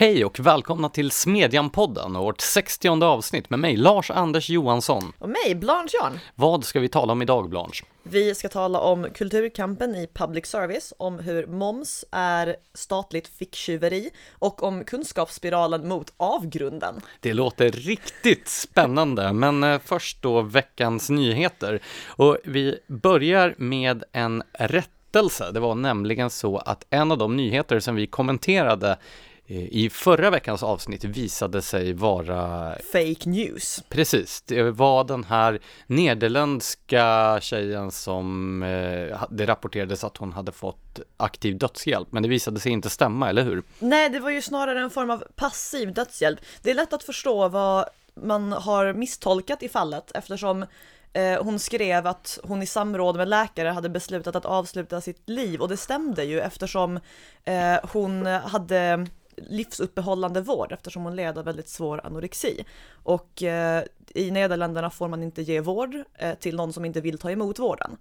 Hej och välkomna till Smedjan-podden och vårt 60 avsnitt med mig, Lars-Anders Johansson. Och mig, Blanche Jan. Vad ska vi tala om idag, Blanche? Vi ska tala om kulturkampen i public service, om hur moms är statligt ficktjuveri och om kunskapsspiralen mot avgrunden. Det låter riktigt spännande, men eh, först då veckans nyheter. Och vi börjar med en rättelse. Det var nämligen så att en av de nyheter som vi kommenterade i förra veckans avsnitt visade sig vara Fake news. Precis, det var den här nederländska tjejen som eh, det rapporterades att hon hade fått aktiv dödshjälp, men det visade sig inte stämma, eller hur? Nej, det var ju snarare en form av passiv dödshjälp. Det är lätt att förstå vad man har misstolkat i fallet eftersom eh, hon skrev att hon i samråd med läkare hade beslutat att avsluta sitt liv och det stämde ju eftersom hon hade livsuppehållande vård eftersom hon led av väldigt svår anorexi. Och eh, i Nederländerna får man inte ge vård eh, till någon som inte vill ta emot vården.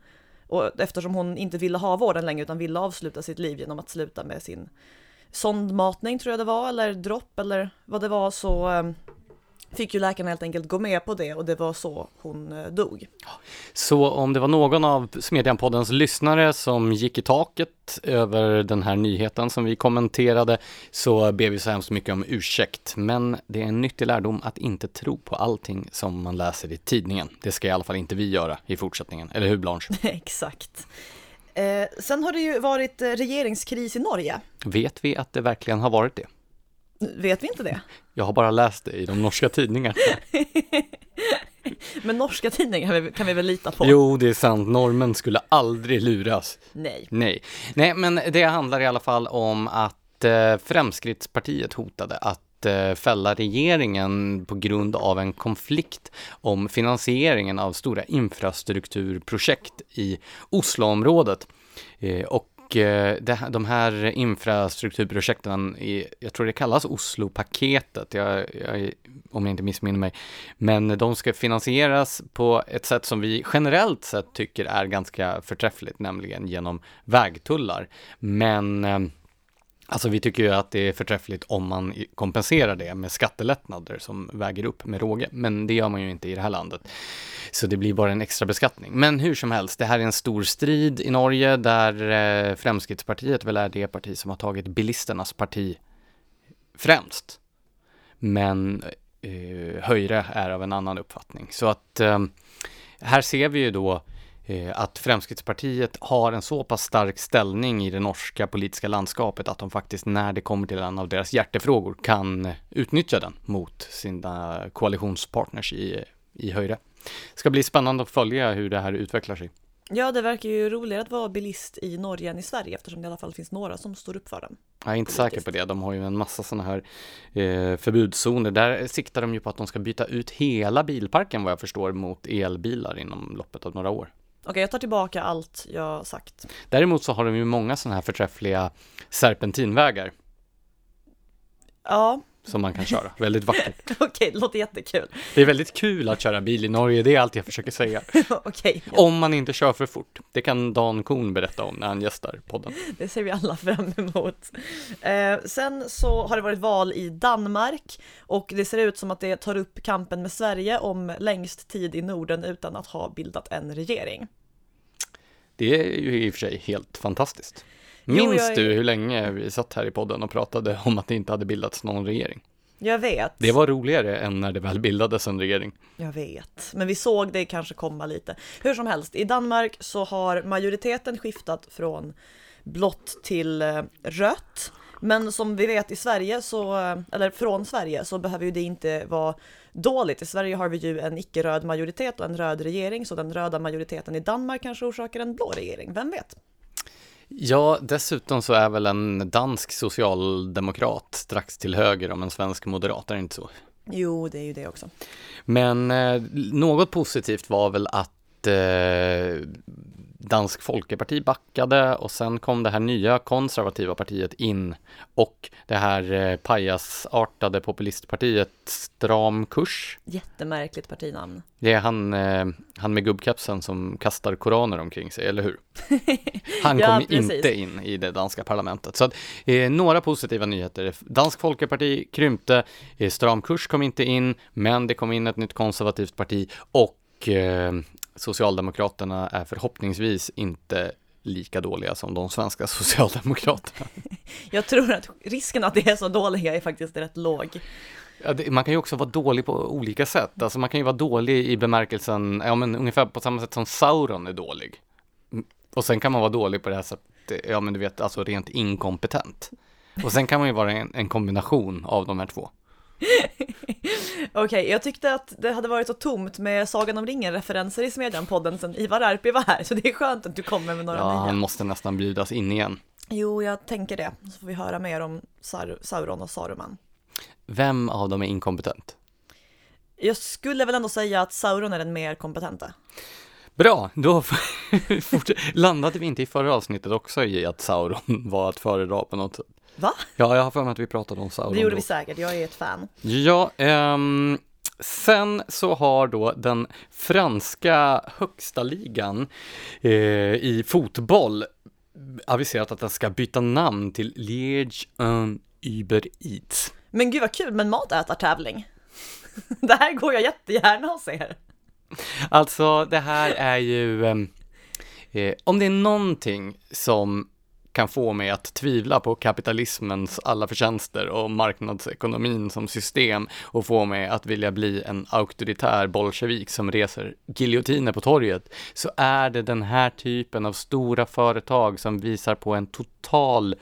Och eftersom hon inte ville ha vården längre utan ville avsluta sitt liv genom att sluta med sin sondmatning tror jag det var, eller dropp eller vad det var så eh, fick ju läkarna helt enkelt gå med på det och det var så hon eh, dog. Så om det var någon av Smedjan-poddens lyssnare som gick i taket över den här nyheten som vi kommenterade så ber vi så hemskt mycket om ursäkt. Men det är en nyttig lärdom att inte tro på allting som man läser i tidningen. Det ska i alla fall inte vi göra i fortsättningen, eller hur Blanche? Exakt. Eh, sen har det ju varit eh, regeringskris i Norge. Vet vi att det verkligen har varit det? Vet vi inte det? Jag har bara läst det i de norska tidningarna. Men norska tidningar kan vi, kan vi väl lita på? Jo, det är sant. Normen skulle aldrig luras. Nej. Nej. Nej, men det handlar i alla fall om att eh, Fremskrittspartiet hotade att eh, fälla regeringen på grund av en konflikt om finansieringen av stora infrastrukturprojekt i Osloområdet. Eh, och och eh, de här infrastrukturprojekten, jag tror det kallas Oslo-paketet, jag, jag, om jag inte missminner mig. Men de ska finansieras på ett sätt som vi generellt sett tycker är ganska förträffligt, nämligen genom vägtullar. Men eh, Alltså vi tycker ju att det är förträffligt om man kompenserar det med skattelättnader som väger upp med råge, men det gör man ju inte i det här landet. Så det blir bara en extra beskattning. Men hur som helst, det här är en stor strid i Norge där eh, Fremskrittspartiet väl är det parti som har tagit bilisternas parti främst. Men eh, Höjre är av en annan uppfattning. Så att eh, här ser vi ju då Eh, att Fremskrittspartiet har en så pass stark ställning i det norska politiska landskapet att de faktiskt när det kommer till en av deras hjärtefrågor kan utnyttja den mot sina koalitionspartners i, i Höjre. Det ska bli spännande att följa hur det här utvecklar sig. Ja, det verkar ju roligare att vara bilist i Norge än i Sverige eftersom det i alla fall finns några som står upp för den. Jag är inte politiskt. säker på det. De har ju en massa sådana här eh, förbudszoner. Där siktar de ju på att de ska byta ut hela bilparken vad jag förstår mot elbilar inom loppet av några år. Okej, jag tar tillbaka allt jag sagt. Däremot så har de ju många sådana här förträffliga serpentinvägar. Ja. Som man kan köra, väldigt vackert. Okej, det låter jättekul. Det är väldigt kul att köra bil i Norge, det är allt jag försöker säga. Okej. Om man inte kör för fort. Det kan Dan Korn berätta om när han gästar podden. Det ser vi alla fram emot. Eh, sen så har det varit val i Danmark och det ser ut som att det tar upp kampen med Sverige om längst tid i Norden utan att ha bildat en regering. Det är ju i och för sig helt fantastiskt. Minns jo, du hur länge vi satt här i podden och pratade om att det inte hade bildats någon regering? Jag vet. Det var roligare än när det väl bildades en regering. Jag vet, men vi såg det kanske komma lite. Hur som helst, i Danmark så har majoriteten skiftat från blått till eh, rött. Men som vi vet i Sverige så, eh, eller från Sverige så behöver ju det inte vara dåligt. I Sverige har vi ju en icke-röd majoritet och en röd regering, så den röda majoriteten i Danmark kanske orsakar en blå regering, vem vet? Ja, dessutom så är väl en dansk socialdemokrat strax till höger om en svensk moderat, är det inte så? Jo, det är ju det också. Men eh, något positivt var väl att eh, Dansk Folkeparti backade och sen kom det här nya konservativa partiet in och det här eh, pajasartade populistpartiet Stram kurs. Jättemärkligt partinamn. Det är han, eh, han med gubbkepsen som kastar koraner omkring sig, eller hur? Han Ja, kom precis. inte in i det danska parlamentet. Så att, eh, några positiva nyheter. Dansk Folkeparti krympte, eh, Stram kurs kom inte in, men det kom in ett nytt konservativt parti och eh, Socialdemokraterna är förhoppningsvis inte lika dåliga som de svenska Socialdemokraterna. Jag tror att risken att det är så dåliga är faktiskt rätt låg. Ja, det, man kan ju också vara dålig på olika sätt. Alltså man kan ju vara dålig i bemärkelsen, ja men ungefär på samma sätt som Sauron är dålig. Mm, Och sen kan man vara dålig på det här sättet, ja men du vet, alltså rent inkompetent. Och sen kan man ju vara en, en kombination av de här två. Okej, jag tyckte att det hade varit så tomt med Sagan om ringen-referenser i Smedjan-podden sen Ivar Arpi var här, så det är skönt att du kommer med några Ja, nya. han måste nästan bjudas in igen. Jo, jag tänker det. Så får vi höra mer om Sar- Sauron och Saruman. Vem av dem är inkompetent? Jag skulle väl ändå säga att Sauron är den mer kompetenta. Bra, då landade vi inte i förra avsnittet också i att Sauron var att föredra på något sätt. Va? Ja, jag har för mig att vi pratade om Sauron Det gjorde vi säkert, jag är ett fan. Ja, ehm, sen så har då den franska högsta ligan eh, i fotboll aviserat att den ska byta namn till Liège un Uber Eats. Men gud vad kul med en matätartävling. Det här går jag jättegärna och ser. Alltså, det här är ju, ehm, eh, om det är någonting som kan få mig att tvivla på kapitalismens alla förtjänster och marknadsekonomin som system och få mig att vilja bli en auktoritär bolsjevik som reser giljotiner på torget, så är det den här typen av stora företag som visar på en total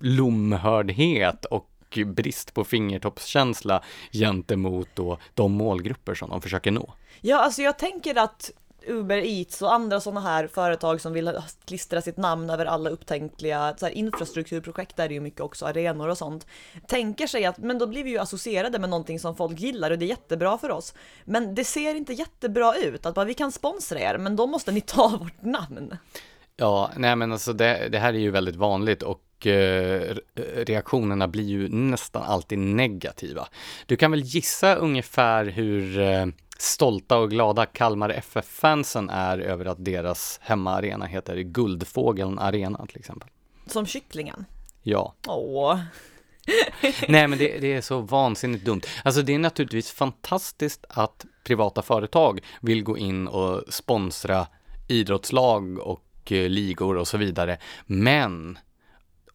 lomhördhet och brist på fingertoppskänsla gentemot då de målgrupper som de försöker nå. Ja, alltså jag tänker att Uber Eats och andra sådana här företag som vill klistra sitt namn över alla upptänkliga så här infrastrukturprojekt, där är det ju mycket också arenor och sånt, tänker sig att men då blir vi ju associerade med någonting som folk gillar och det är jättebra för oss. Men det ser inte jättebra ut, att bara vi kan sponsra er, men då måste ni ta vårt namn. Ja, nej men alltså det, det här är ju väldigt vanligt och eh, och reaktionerna blir ju nästan alltid negativa. Du kan väl gissa ungefär hur eh, stolta och glada Kalmar FF-fansen är över att deras hemmaarena heter Guldfågeln Arena till exempel. Som kycklingen. Ja. Åh. Nej, men det, det är så vansinnigt dumt. Alltså det är naturligtvis fantastiskt att privata företag vill gå in och sponsra idrottslag och eh, ligor och så vidare. Men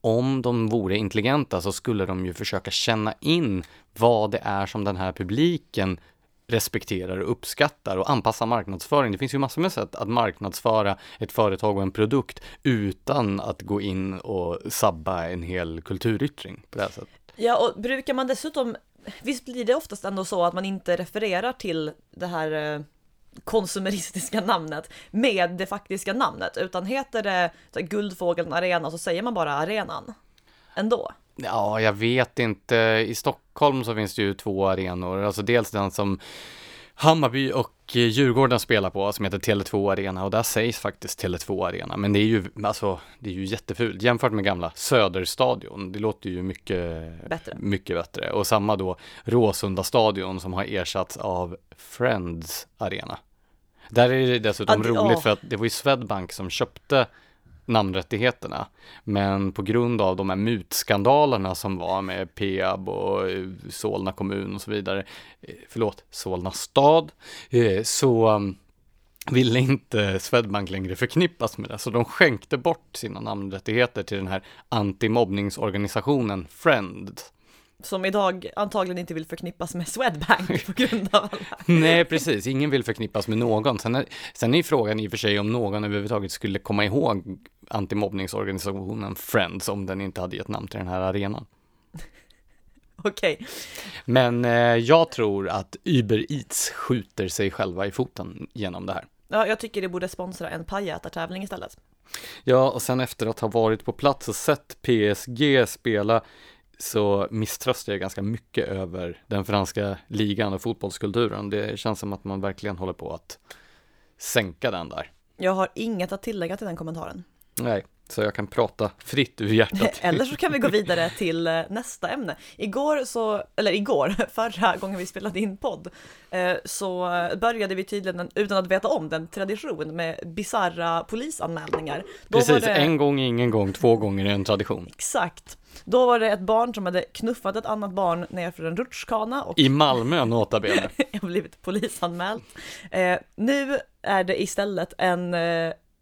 om de vore intelligenta så skulle de ju försöka känna in vad det är som den här publiken respekterar och uppskattar och anpassa marknadsföring. Det finns ju massor med sätt att marknadsföra ett företag och en produkt utan att gå in och sabba en hel kulturyttring på det här sättet. Ja, och brukar man dessutom, visst blir det oftast ändå så att man inte refererar till det här eh, konsumeristiska namnet med det faktiska namnet, utan heter det Guldfågeln Arena så säger man bara arenan. Ändå. Ja, jag vet inte. I Stockholm så finns det ju två arenor. Alltså dels den som Hammarby och eh, Djurgården spelar på som heter Tele2 Arena och där sägs faktiskt Tele2 Arena. Men det är ju, alltså, det är ju jättefult jämfört med gamla Söderstadion. Det låter ju mycket Bättre. mycket bättre. Och samma då Råsunda stadion som har ersatts av Friends Arena. Där är det dessutom det- roligt ja. för att det var ju Swedbank som köpte namnrättigheterna. Men på grund av de här mutskandalerna som var med Peab och eh, Solna kommun och så vidare, eh, förlåt, Solna stad, eh, så mm, ville inte Swedbank längre förknippas med det, så de skänkte bort sina namnrättigheter till den här antimobbningsorganisationen Friend. Som idag antagligen inte vill förknippas med Swedbank på grund av alla. Nej, precis. Ingen vill förknippas med någon. Sen är, sen är frågan i och för sig om någon överhuvudtaget skulle komma ihåg antimobbningsorganisationen Friends om den inte hade gett namn till den här arenan. Okej, Men eh, jag tror att Uber Eats skjuter sig själva i foten genom det här. ja, jag tycker det borde sponsra en pajätartävling istället. Ja, och sen efter att ha varit på plats och sett PSG spela så misströstar jag ganska mycket över den franska ligan och fotbollskulturen. Det känns som att man verkligen håller på att sänka den där. Jag har inget att tillägga till den kommentaren. Nej, så jag kan prata fritt ur hjärtat. Eller så kan vi gå vidare till eh, nästa ämne. Igår så, eller igår, förra gången vi spelade in podd, eh, så började vi tydligen, utan att veta om den, tradition med bizarra polisanmälningar. Då Precis, det- en gång ingen gång, två gånger är en tradition. Exakt. Då var det ett barn som hade knuffat ett annat barn ner för en rutschkana och I Malmö, nota bene. har blivit polisanmält. Eh, nu är det istället en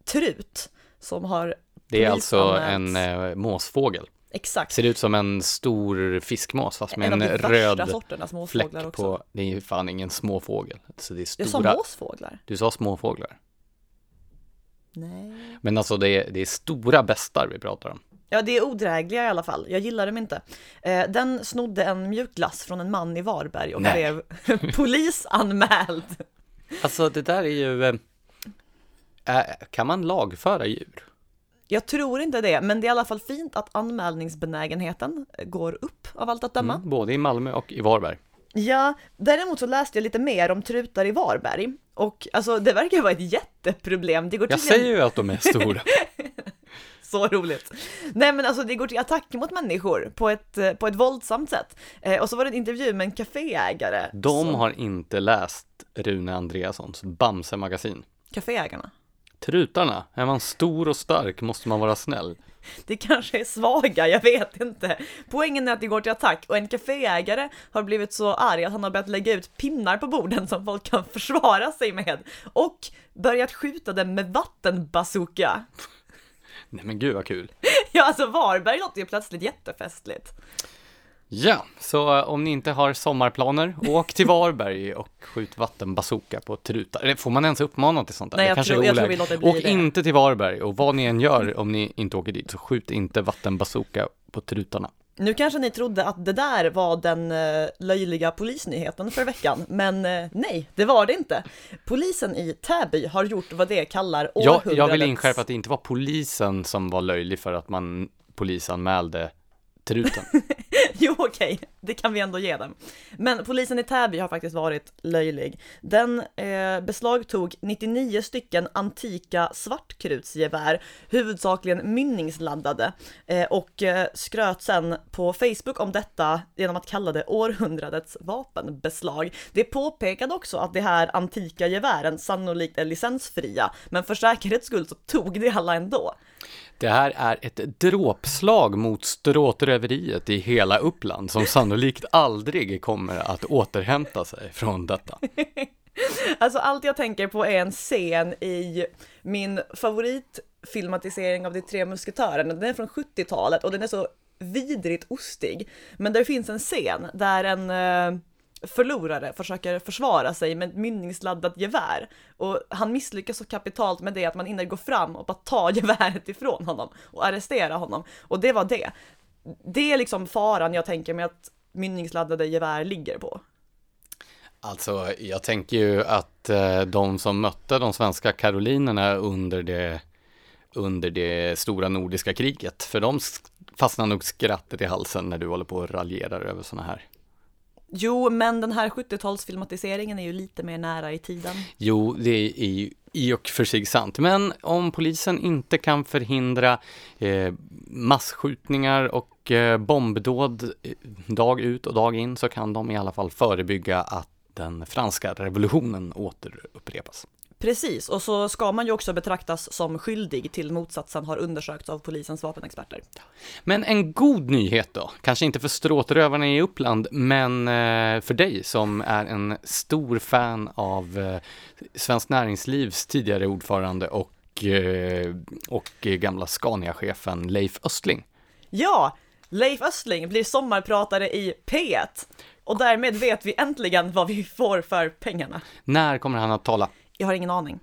trut som har Det är alltså en eh, måsfågel. Exakt. Ser ut som en stor fiskmås fast med en en, röd fläck småfåglar också. på, det är ju fan ingen småfågel. Så det är Jag sa stora, måsfåglar? du sa småfåglar. Nej. Men alltså det är, det är stora bestar vi pratar om. Ja, det är odrägliga i alla fall. Jag gillar dem inte. Eh, den snodde en mjukglass från en man i Varberg och Nej. blev polisanmäld. Alltså det där är ju, äh, kan man lagföra djur? Jag tror inte det, men det är i alla fall fint att anmälningsbenägenheten går upp av allt att döma. Mm, både i Malmö och i Varberg. Ja, däremot så läste jag lite mer om trutar i Varberg och alltså det verkar vara ett jätteproblem. Det går Jag säger ju att de är stora. så roligt. Nej men alltså det går till attack mot människor på ett, eh, på ett våldsamt sätt. Eh, och så var det en intervju med en kaféägare. De som- har inte läst Rune Andreassons Bamse-magasin. Kaféägarna. Trutarna, är man stor och stark måste man vara snäll. Det kanske är svaga, jag vet inte. Poängen är att det går till attack och en kaféägare har blivit så arg att han har börjat lägga ut pinnar på borden som folk kan försvara sig med och börjat skjuta dem med vattenbazooka. Nej men gud vad kul. Ja, alltså Varberg låter ju plötsligt jättefestligt. Ja, så eh, om ni inte har sommarplaner, åk till Varberg och skjut vattenbazooka på trutar. Eller får man ens uppmana till sånt där? Nej, Det jag kanske tror- är jag tror vi låter bli Åk det. inte till Varberg och vad ni än gör om ni inte åker dit så skjut inte vattenbazooka på trutarna. Nu kanske ni trodde att det där var den eh, löjliga polisnyheten för veckan, men eh, nej, det var det inte. Polisen i Täby har gjort vad det kallar Jag, århundradets... jag vill inskärpa att det inte var polisen som var löjlig för att man polisanmälde truten. Jo okej, det kan vi ändå ge dem. Men polisen i Täby har faktiskt varit löjlig. Den eh, beslagtog 99 stycken antika svartkrutsgevär, huvudsakligen mynningsladdade, eh, och eh, skröt sen på Facebook om detta genom att kalla det århundradets vapenbeslag. Det påpekade också att de här antika gevären sannolikt är licensfria, men för säkerhets skull så tog de alla ändå. Det här är ett dråpslag mot stråtröveriet i hela Uppland som sannolikt aldrig kommer att återhämta sig från detta. Alltså allt jag tänker på är en scen i min favoritfilmatisering av De tre musketörerna. Den är från 70-talet och den är så vidrigt ostig. Men där finns en scen där en eh, förlorare försöker försvara sig med ett mynningsladdat gevär. Och han misslyckas så kapitalt med det att man hinner gå fram och bara ta geväret ifrån honom och arrestera honom. Och det var det. Det är liksom faran jag tänker mig att mynningsladdade gevär ligger på. Alltså, jag tänker ju att eh, de som mötte de svenska karolinerna under det, under det stora nordiska kriget, för de fastnar nog skrattet i halsen när du håller på och raljerar över sådana här. Jo, men den här 70-talsfilmatiseringen är ju lite mer nära i tiden. Jo, det är ju i och för sig sant, men om polisen inte kan förhindra eh, massskjutningar och eh, bombdåd eh, dag ut och dag in så kan de i alla fall förebygga att den franska revolutionen återupprepas. Precis, och så ska man ju också betraktas som skyldig till motsatsen har undersökts av polisens vapenexperter. Men en god nyhet då, kanske inte för stråtrövarna i Uppland, men eh, för dig som är en stor fan av eh, Svenskt Näringslivs tidigare ordförande och, eh, och gamla Scania-chefen Leif Östling. Ja, Leif Östling blir sommarpratare i P1 och därmed vet vi äntligen vad vi får för pengarna. När kommer han att tala? Jag har ingen aning.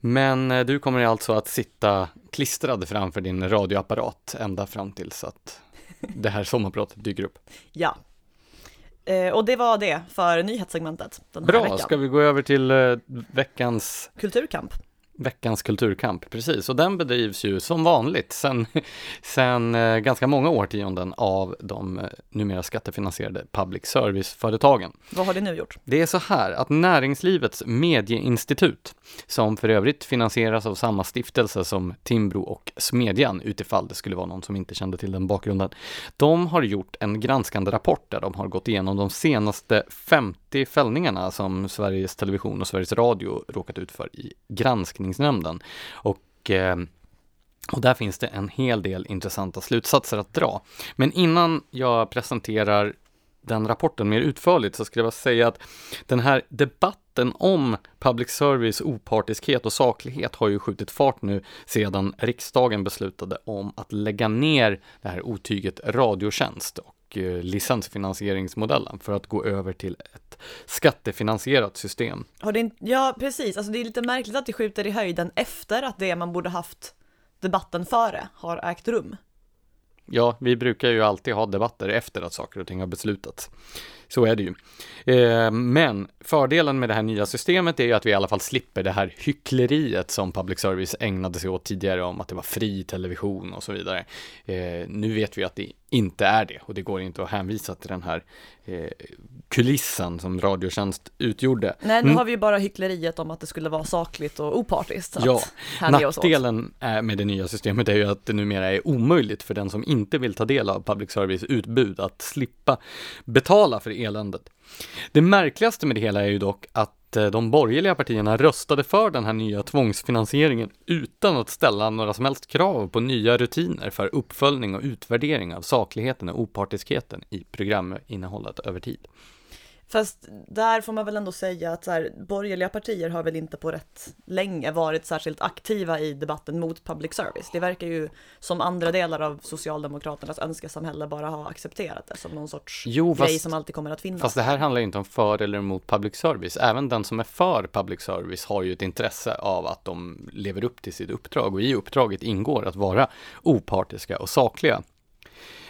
Men eh, du kommer alltså att sitta klistrad framför din radioapparat ända fram tills att det här sommarpratet dyker upp. Ja. Eh, och det var det för nyhetssegmentet den här Bra, veckan. ska vi gå över till eh, veckans Kulturkamp. Veckans kulturkamp, precis. Och den bedrivs ju som vanligt sen, sen eh, ganska många årtionden av de eh, numera skattefinansierade public service-företagen. Vad har det nu gjort? Det är så här att Näringslivets medieinstitut, som för övrigt finansieras av samma stiftelse som Timbro och Smedjan, utifall det skulle vara någon som inte kände till den bakgrunden, de har gjort en granskande rapport där de har gått igenom de senaste 50 fällningarna som Sveriges Television och Sveriges Radio råkat ut för i granskningsnämnden. Och eh, och där finns det en hel del intressanta slutsatser att dra. Men innan jag presenterar den rapporten mer utförligt så skulle jag säga att den här debatten om public service opartiskhet och saklighet har ju skjutit fart nu sedan riksdagen beslutade om att lägga ner det här otyget Radiotjänst och eh, licensfinansieringsmodellen för att gå över till ett skattefinansierat system. Det, ja, precis. Alltså det är lite märkligt att det skjuter i höjden efter att det man borde haft debatten före har ägt rum. Ja, vi brukar ju alltid ha debatter efter att saker och ting har beslutats. Så är det ju. Eh, men fördelen med det här nya systemet är ju att vi i alla fall slipper det här hyckleriet som public service ägnade sig åt tidigare om att det var fri television och så vidare. Eh, nu vet vi att det inte är det och det går inte att hänvisa till den här eh, kulissen som Radiotjänst utgjorde. Nej, nu har vi ju bara hyckleriet om att det skulle vara sakligt och opartiskt. Ja, nackdelen med det nya systemet är ju att det numera är omöjligt för den som inte vill ta del av public service utbud att slippa betala för eländet. Det märkligaste med det hela är ju dock att eh, de borgerliga partierna röstade för den här nya tvångsfinansieringen utan att ställa några som helst krav på nya rutiner för uppföljning och utvärdering av sakligheten och opartiskheten i programinnehållet över tid. Fast där får man väl ändå säga att så här, borgerliga partier har väl inte på rätt länge varit särskilt aktiva i debatten mot public service. Det verkar ju som andra delar av Socialdemokraternas önskesamhälle bara ha accepterat det som någon sorts jo, fast, grej som alltid kommer att finnas. Fast det här handlar ju inte om för eller emot public service. Även den som är för public service har ju ett intresse av att de lever upp till sitt uppdrag och i uppdraget ingår att vara opartiska och sakliga.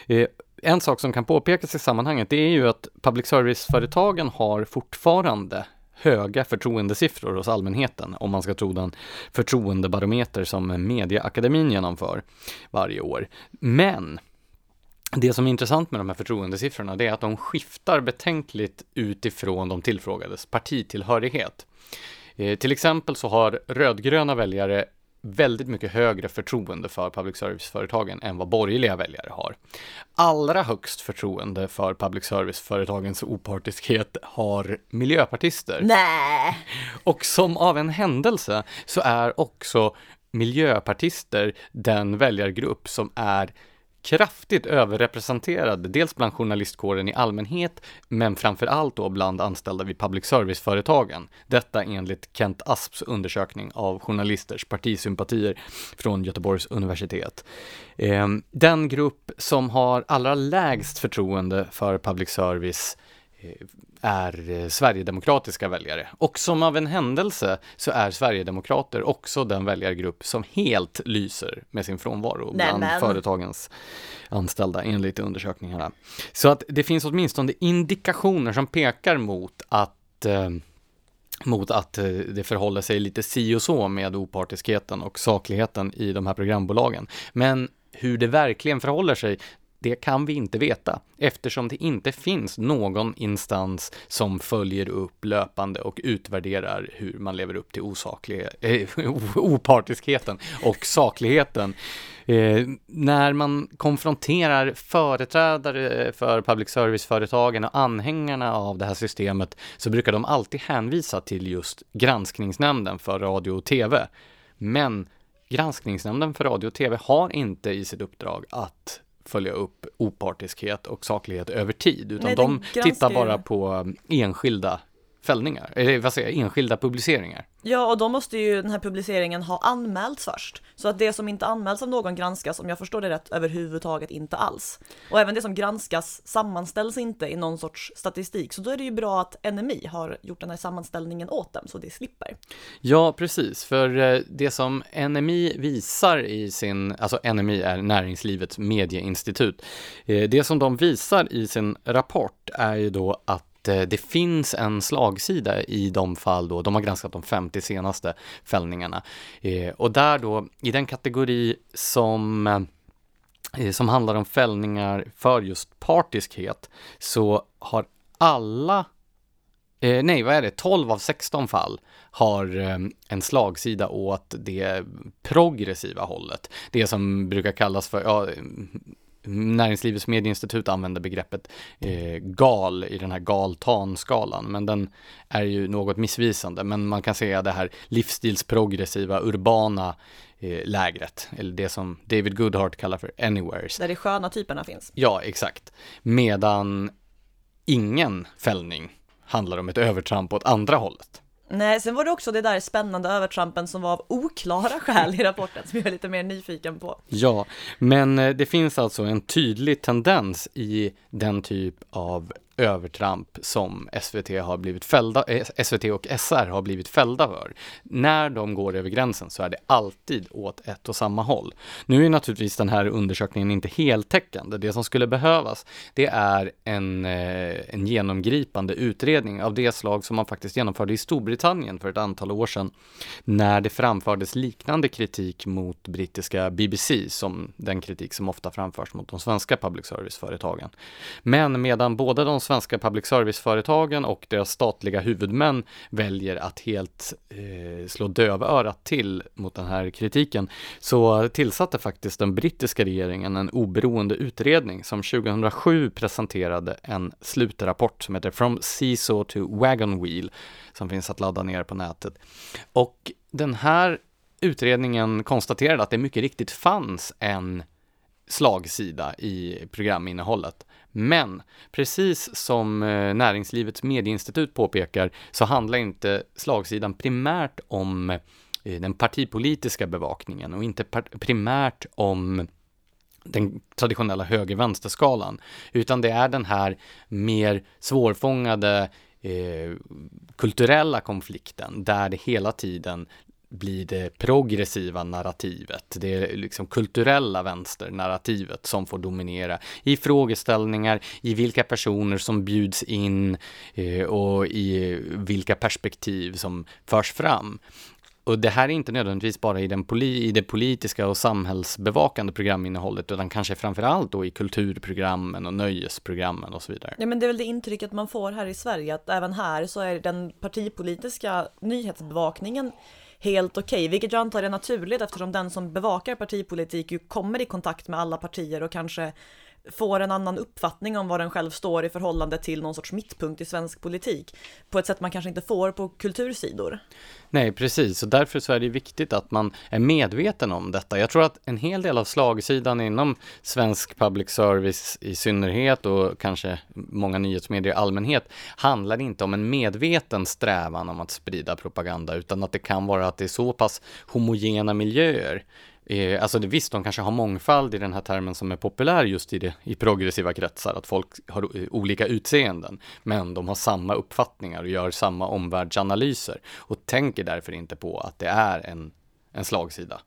Eh, en sak som kan påpekas i sammanhanget det är ju att public service-företagen har fortfarande höga förtroendesiffror hos allmänheten om man ska tro den förtroendebarometer som Mediaakademin genomför varje år. Men det som är intressant med de här förtroendesiffrorna det är att de skiftar betänkligt utifrån de tillfrågades partitillhörighet. Eh, till exempel så har rödgröna väljare väldigt mycket högre förtroende för public service-företagen än vad borgerliga väljare har. Allra högst förtroende för public service-företagens opartiskhet har miljöpartister. Nej. Och som av en händelse så är också miljöpartister den väljargrupp som är kraftigt överrepresenterad, dels bland journalistkåren i allmänhet, men framför allt då bland anställda vid public service-företagen. Detta enligt Kent Asps undersökning av journalisters partisympatier från Göteborgs universitet. Ehm, den grupp som har allra lägst förtroende för public service eh, är eh, sverigedemokratiska väljare. Och som av en händelse så är sverigedemokrater också den väljargrupp som helt lyser med sin frånvaro bland Nämen. företagens anställda enligt undersökningarna. Så att det finns åtminstone indikationer som pekar mot att eh, mot att eh, det förhåller sig lite si och så med opartiskheten och sakligheten i de här programbolagen. Men hur det verkligen förhåller sig, det kan vi inte veta eftersom det inte finns någon instans som följer upp löpande och utvärderar hur man lever upp till osaklighet, eh, opartiskheten och sakligheten. Eh, när man konfronterar företrädare för public service-företagen och anhängarna av det här systemet så brukar de alltid hänvisa till just granskningsnämnden för radio och tv. Men Granskningsnämnden för radio och tv har inte i sitt uppdrag att följa upp opartiskhet och saklighet över tid, utan Nej, de tittar bara på enskilda fällningar, eller vad säger jag, enskilda publiceringar. Ja, och då måste ju den här publiceringen ha anmälts först. Så att det som inte anmäls av någon granskas, om jag förstår det rätt, överhuvudtaget inte alls. Och även det som granskas sammanställs inte i någon sorts statistik. Så då är det ju bra att NMI har gjort den här sammanställningen åt dem, så det slipper. Ja, precis. För eh, det som NMI visar i sin, alltså NMI är Näringslivets medieinstitut. Eh, det som de visar i sin rapport är ju då att att eh, det finns en slagsida i de fall då, de har granskat de 50 senaste fällningarna. Eh, och där då, i den kategori som eh, som handlar om fällningar för just partiskhet så har alla Eh, nej, vad är det? 12 av 16 fall har eh, en slagsida åt det progressiva hållet. Det som brukar kallas för, ja, Näringslivets medieinstitut använder begreppet eh, gal i den här gal-tan-skalan, men den är ju något missvisande. Men man kan säga det här livsstilsprogressiva, urbana eh, lägret, eller det som David Goodhart kallar för anywheres. Där de sköna typerna finns. Ja, exakt. Medan ingen fällning handlar om ett övertramp åt andra hållet. Nej, sen var det också det där spännande övertrampen som var av oklara skäl i rapporten som jag är lite mer nyfiken på. Ja, men eh, det finns alltså en tydlig tendens i den typ av övertramp som SVT har blivit fällda, eh, SVT och SR har blivit fällda för. När de går över gränsen så är det alltid åt ett och samma håll. Nu är naturligtvis den här undersökningen inte heltäckande. Det som skulle behövas, det är en, eh, en genomgripande utredning av det slag som man faktiskt genomförde i Storbritannien för ett antal år sedan, när det framfördes liknande kritik mot brittiska BBC, som den kritik som ofta framförs mot de svenska public service-företagen. Men medan båda de svenska public service-företagen och deras statliga huvudmän väljer att helt eh, slå dövörat till mot den här kritiken så tillsatte faktiskt den brittiska regeringen en oberoende utredning som 2007 presenterade en slutrapport som heter From Seesaw to Wagon Wheel som finns att ladda ner på nätet. Och den här utredningen konstaterade att det mycket riktigt fanns en slagsida i programinnehållet. Men precis som eh, Näringslivets medieinstitut påpekar så handlar inte slagsidan primärt om eh, den partipolitiska bevakningen och inte primärt om den traditionella höger-vänster-skalan, utan det är den här mer svårfångade eh, kulturella konflikten där det hela tiden blir det progressiva narrativet, det liksom kulturella vänsternarrativet som får dominera i frågeställningar, i vilka personer som bjuds in eh, och i vilka perspektiv som förs fram. Och det här är inte nödvändigtvis bara i, den poli i det politiska och samhällsbevakande programinnehållet, utan kanske framförallt då i kulturprogrammen och nöjesprogrammen och så vidare. Ja, men det är väl det intrycket man får här i Sverige, att även här så är den partipolitiska nyhetsbevakningen helt okej, okay, vilket jag antar är naturligt eftersom den som bevakar partipolitik ju kommer i kontakt med alla partier och kanske får en annan uppfattning om vad den själv står i förhållande till någon sorts mittpunkt i svensk politik på ett sätt man kanske inte får på kultursidor. Nej, precis, och därför så är det viktigt att man är medveten om detta. Jag tror att en hel del av slagsidan inom svensk public service i synnerhet och kanske många nyhetsmedier i allmänhet handlar inte om en medveten strävan om att sprida propaganda, utan att det kan vara att det är så pass homogena miljöer Eh, alltså det, visst, de kanske har mångfald i den här termen som är populär just i, det, i progressiva kretsar, att folk har eh, olika utseenden, men de har samma uppfattningar och gör samma omvärldsanalyser och tänker därför inte på att det är en, en slagsida.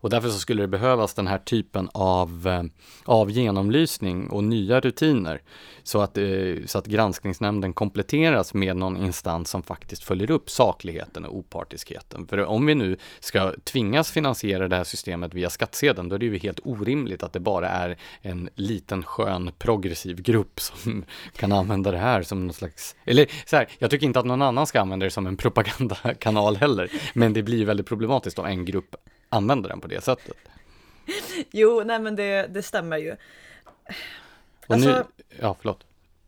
Och därför så skulle det behövas den här typen av, eh, av genomlysning och nya rutiner så att, eh, så att granskningsnämnden kompletteras med någon instans som faktiskt följer upp sakligheten och opartiskheten. För om vi nu ska tvingas finansiera det här systemet via skattsedeln, då är det ju helt orimligt att det bara är en liten skön progressiv grupp som kan använda det här som någon slags, eller så här, jag tycker inte att någon annan ska använda det som en propagandakanal heller, men det blir väldigt problematiskt om en grupp använder den på det sättet. Jo, nej men det, det stämmer ju. Och alltså, nu, ja förlåt.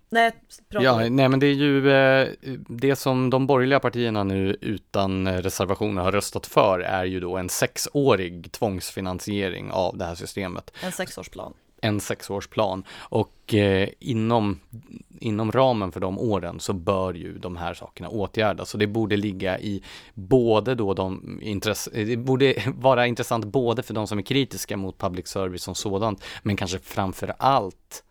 Nej, ja, nej men det är ju eh, det som de borgerliga partierna nu utan reservationer har röstat för är ju då en sexårig tvångsfinansiering av det här systemet. En sexårsplan en sexårsplan och eh, inom, inom ramen för de åren så bör ju de här sakerna åtgärdas. Så det borde ligga i både då de intresse, det borde vara intressant både för de som är kritiska mot public service som sådant, men kanske framför allt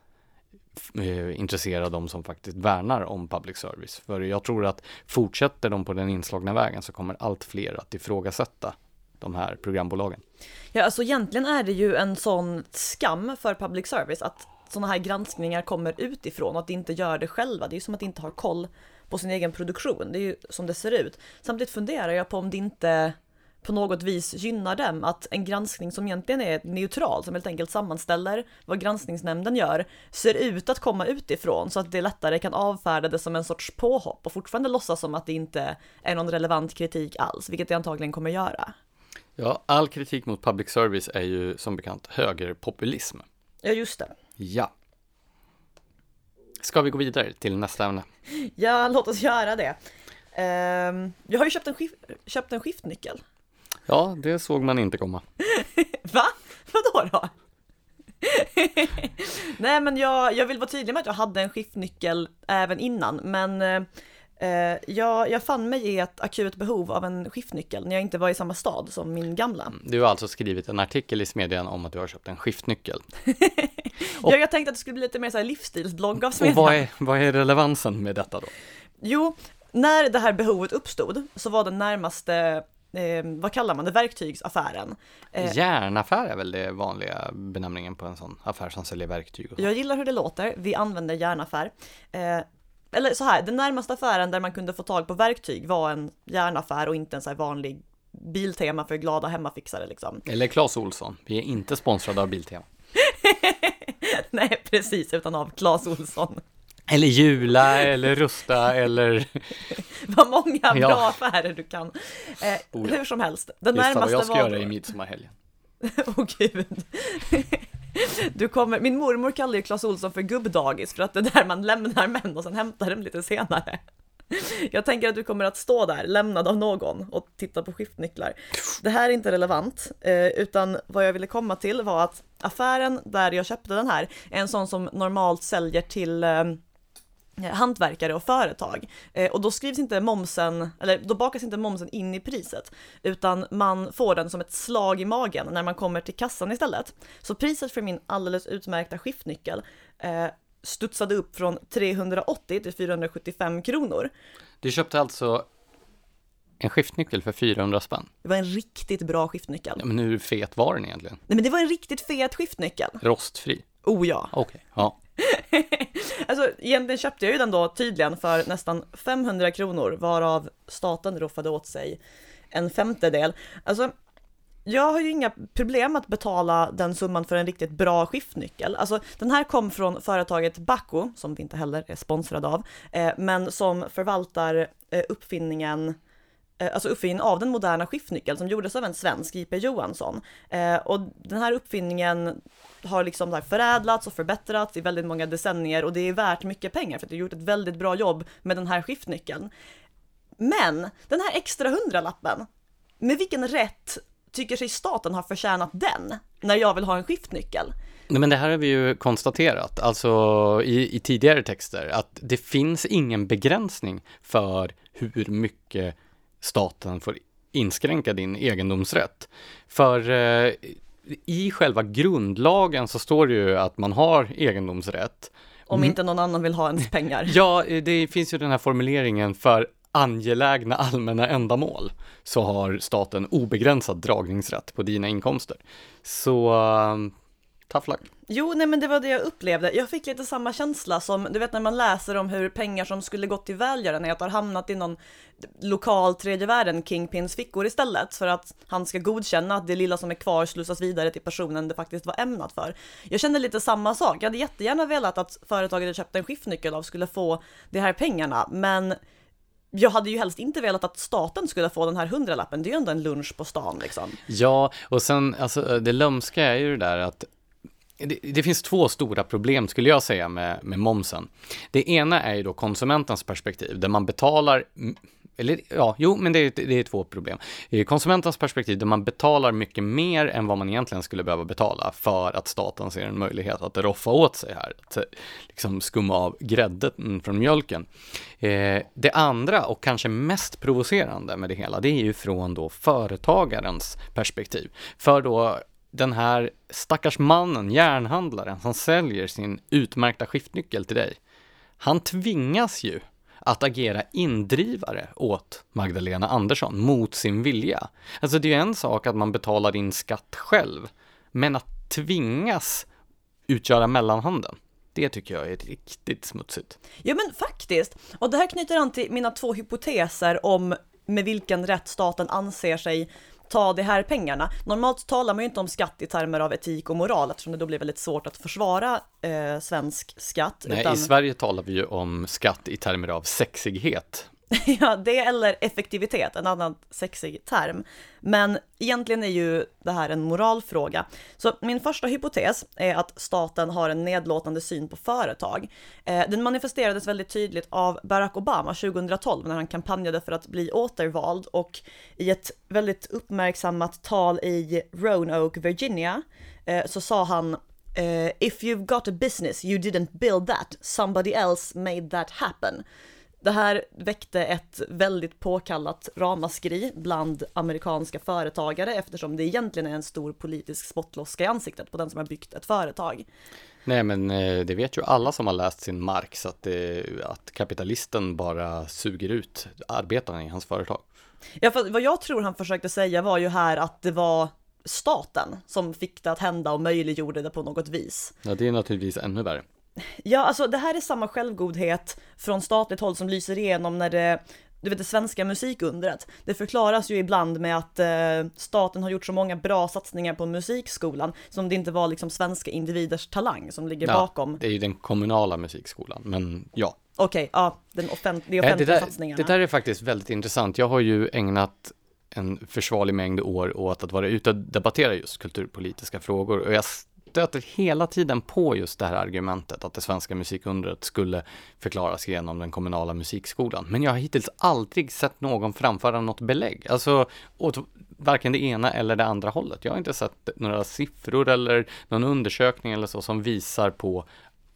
eh, intressera de som faktiskt värnar om public service. För jag tror att fortsätter de på den inslagna vägen så kommer allt fler att ifrågasätta de här programbolagen. Ja, alltså egentligen är det ju en sån skam för public service att sådana här granskningar kommer utifrån och att de inte gör det själva. Det är ju som att de inte har koll på sin egen produktion. Det är ju som det ser ut. Samtidigt funderar jag på om det inte på något vis gynnar dem att en granskning som egentligen är neutral, som helt enkelt sammanställer vad granskningsnämnden gör, ser ut att komma utifrån så att det lättare kan avfärda det som en sorts påhopp och fortfarande låtsas som att det inte är någon relevant kritik alls, vilket det antagligen kommer göra. Ja, all kritik mot public service är ju som bekant högerpopulism. Ja, just det. Ja. Ska vi gå vidare till nästa ämne? Ja, låt oss göra det. Um, jag har ju köpt en, skif köpt en skiftnyckel. Ja, det såg man inte komma. Va? Vadå då? Nej men jag, jag vill vara tydlig med att jag hade en skiftnyckel även innan men eh, jag, jag fann mig i ett akut behov av en skiftnyckel när jag inte var i samma stad som min gamla. Du har alltså skrivit en artikel i Smedjan om att du har köpt en skiftnyckel. ja, jag tänkte att det skulle bli lite mer så här livsstilsblogg av Smedjan. Och vad är, vad är relevansen med detta då? Jo, när det här behovet uppstod så var den närmaste eh, vad kallar man det, verktygsaffären. Eh, Järnaffär är väl det vanliga benämningen på en sån affär som säljer verktyg? Jag gillar hur det låter, vi använder järnaffär. Eh, eller så här, den närmaste affären där man kunde få tag på verktyg var en järnaffär och inte en så här vanlig Biltema för glada hemmafixare liksom. Eller Clas Olsson, vi är inte sponsrade av Biltema. Nej, precis, utan av Clas Olsson. Eller Jula eller Rusta eller... vad många bra ja. affärer du kan. Eh, oh ja. Hur som helst. Den Just närmaste vad jag ska var... göra i midsommarhelgen. Åh oh, gud. Du kommer, min mormor kallar ju Clas Olsson för gubbdagis för att det är där man lämnar män och sen hämtar dem lite senare. Jag tänker att du kommer att stå där, lämnad av någon och titta på skiftnycklar. Det här är inte relevant, eh, utan vad jag ville komma till var att affären där jag köpte den här är en sån som normalt säljer till Eh, hantverkare och företag. Eh, och då skrivs inte momsen, eller då bakas inte momsen in i priset, utan man får den som ett slag i magen när man kommer till kassan istället. Så priset för min alldeles utmärkta skiftnyckel eh, studsade upp från 380 till 475 kronor. Du köpte alltså en skiftnyckel för 400 spänn? Det var en riktigt bra skiftnyckel. Ja, men hur fet var den egentligen? Nej men det var en riktigt fet skiftnyckel. Rostfri? Oh ja. Okej, okay, ja. alltså egentligen köpte jag ju den då tydligen för nästan 500 kronor varav staten roffade åt sig en femtedel. Alltså jag har ju inga problem att betala den summan för en riktigt bra skiftnyckel. Alltså den här kom från företaget Bacco, som vi inte heller är sponsrade av, eh, men som förvaltar eh, uppfinningen Eh, Eh, alltså uppfinningen av den moderna skiftnyckeln som gjordes av en svensk, J.P. Johansson. Eh, och den här uppfinningen har liksom förädlats och förbättrats i väldigt många decennier och det är värt mycket pengar för att det har gjort ett väldigt bra jobb med den här skiftnyckeln. Men den här extra hundralappen, med vilken rätt tycker sig staten ha förtjänat den när jag vill ha en skiftnyckel? Nej, men det här har vi ju konstaterat, alltså i, i tidigare texter, att det finns ingen begränsning för hur mycket staten får inskränka din egendomsrätt. För eh, i själva grundlagen så står det ju att man har egendomsrätt. Om mm. inte någon annan vill ha ens pengar. Ja, det finns ju den här formuleringen för angelägna allmänna ändamål så har staten obegränsad dragningsrätt på dina inkomster. Så tough luck. Jo, nej men det var det jag upplevde. Jag fick lite samma känsla som, du vet när man läser om hur pengar som skulle gått till välgörenhet har hamnat i någon lokal tredje världen Kingpins fickor istället för att han ska godkänna att det lilla som är kvar slussas vidare till personen det faktiskt var ämnat för. Jag kände lite samma sak. Jag hade jättegärna velat att företaget jag köpte en skiftnyckel av skulle få de här pengarna, men jag hade ju helst inte velat att staten skulle få den här hundralappen, det är ju ändå en lunch på stan liksom. Ja, och sen alltså det lömska är ju det där att det, det, finns två stora problem skulle jag säga med, med momsen. Det ena är ju då konsumentens perspektiv, där man betalar eller ja, jo, men det är, det är två problem. I konsumentens perspektiv, där man betalar mycket mer än vad man egentligen skulle behöva betala för att staten ser en möjlighet att roffa åt sig här, att eh, liksom skumma av grädden mm, från mjölken. Eh, det andra och kanske mest provocerande med det hela, det är ju från då företagarens perspektiv. För då den här stackars mannen, järnhandlaren, som säljer sin utmärkta skiftnyckel till dig, han tvingas ju att agera indrivare åt Magdalena Andersson mot sin vilja. Alltså det är ju en sak att man betalar in skatt själv, men att tvingas utgöra mellanhanden. Det tycker jag är riktigt smutsigt. Ja men faktiskt, och det här knyter an till mina två hypoteser om med vilken rätt staten anser sig ta de här pengarna. Normalt talar man ju inte om skatt i termer av etik och moral eftersom det då blir väldigt svårt att försvara eh, svensk skatt. Nej, utan... i Sverige talar vi ju om skatt i termer av sexighet. ja, det eller effektivitet, en annan sexig term. Men egentligen är ju det här en moralfråga. Så min första hypotes är att staten har en nedlåtande syn på företag. Eh, den manifesterades väldigt tydligt av Barack Obama 2012 när han kampanjade för att bli återvald och i ett väldigt uppmärksammat tal i Roanoke, Virginia, eh, så sa han eh, If you've got a business, you didn't build that, somebody else made that happen. Det här väckte ett väldigt påkallat ramaskri bland amerikanska företagare eftersom det egentligen är en stor politisk spottloska i ansiktet på den som har byggt ett företag. Nej men eh, det vet ju alla som har läst sin Marx att, det, att kapitalisten bara suger ut arbetarna i hans företag. Ja, för vad jag tror han försökte säga var ju här att det var staten som fick det att hända och möjliggjorde det på något vis. Ja, det är naturligtvis ännu värre. Ja, alltså det här är samma självgodhet från statligt håll som lyser igenom när det du vet det svenska musikundret. Det förklaras ju ibland med att eh, staten har gjort så många bra satsningar på musikskolan som det inte var liksom svenska individers talang som ligger ja, bakom. Det är ju den kommunala musikskolan, men ja. Okej, okay, ja, den offent de offentliga det där, satsningarna. Det där är faktiskt väldigt intressant. Jag har ju ägnat en försvarlig mängd år åt att vara ute och debattera just kulturpolitiska frågor och jag stöter hela tiden på just det här argumentet att det svenska musikundret skulle förklaras genom den kommunala musikskolan. Men jag har hittills aldrig sett någon framföra något belägg, alltså åt varken det ena eller det andra hållet. Jag har inte sett några siffror eller någon undersökning eller så som visar på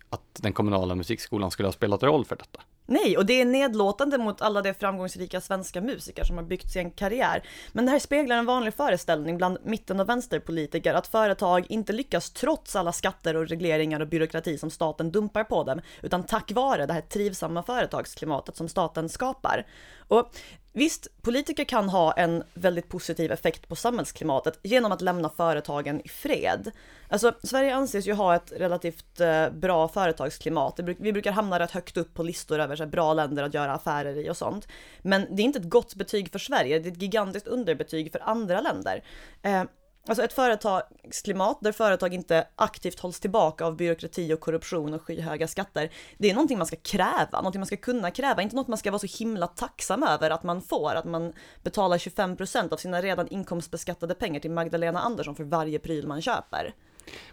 att den kommunala musikskolan skulle ha spelat roll för detta. Nej, och det är nedlåtande mot alla de framgångsrika svenska musiker som har byggt sin karriär. Men det här speglar en vanlig föreställning bland mitten och vänsterpolitiker att företag inte lyckas trots alla skatter och regleringar och byråkrati som staten dumpar på dem, utan tack vare det här trivsamma företagsklimatet som staten skapar. Och Visst, politiker kan ha en väldigt positiv effekt på samhällsklimatet genom att lämna företagen i fred. Alltså, Sverige anses ju ha ett relativt eh, bra företagsklimat. Vi brukar hamna rätt högt upp på listor över så bra länder att göra affärer i och sånt. Men det är inte ett gott betyg för Sverige, det är ett gigantiskt underbetyg för andra länder. Eh, Alltså ett företagsklimat där företag inte aktivt hålls tillbaka av byråkrati och korruption och skyhöga skatter. Det är någonting man ska kräva, någonting man ska kunna kräva, inte något man ska vara så himla tacksam över att man får, att man betalar 25% av sina redan inkomstbeskattade pengar till Magdalena Andersson för varje pryl man köper.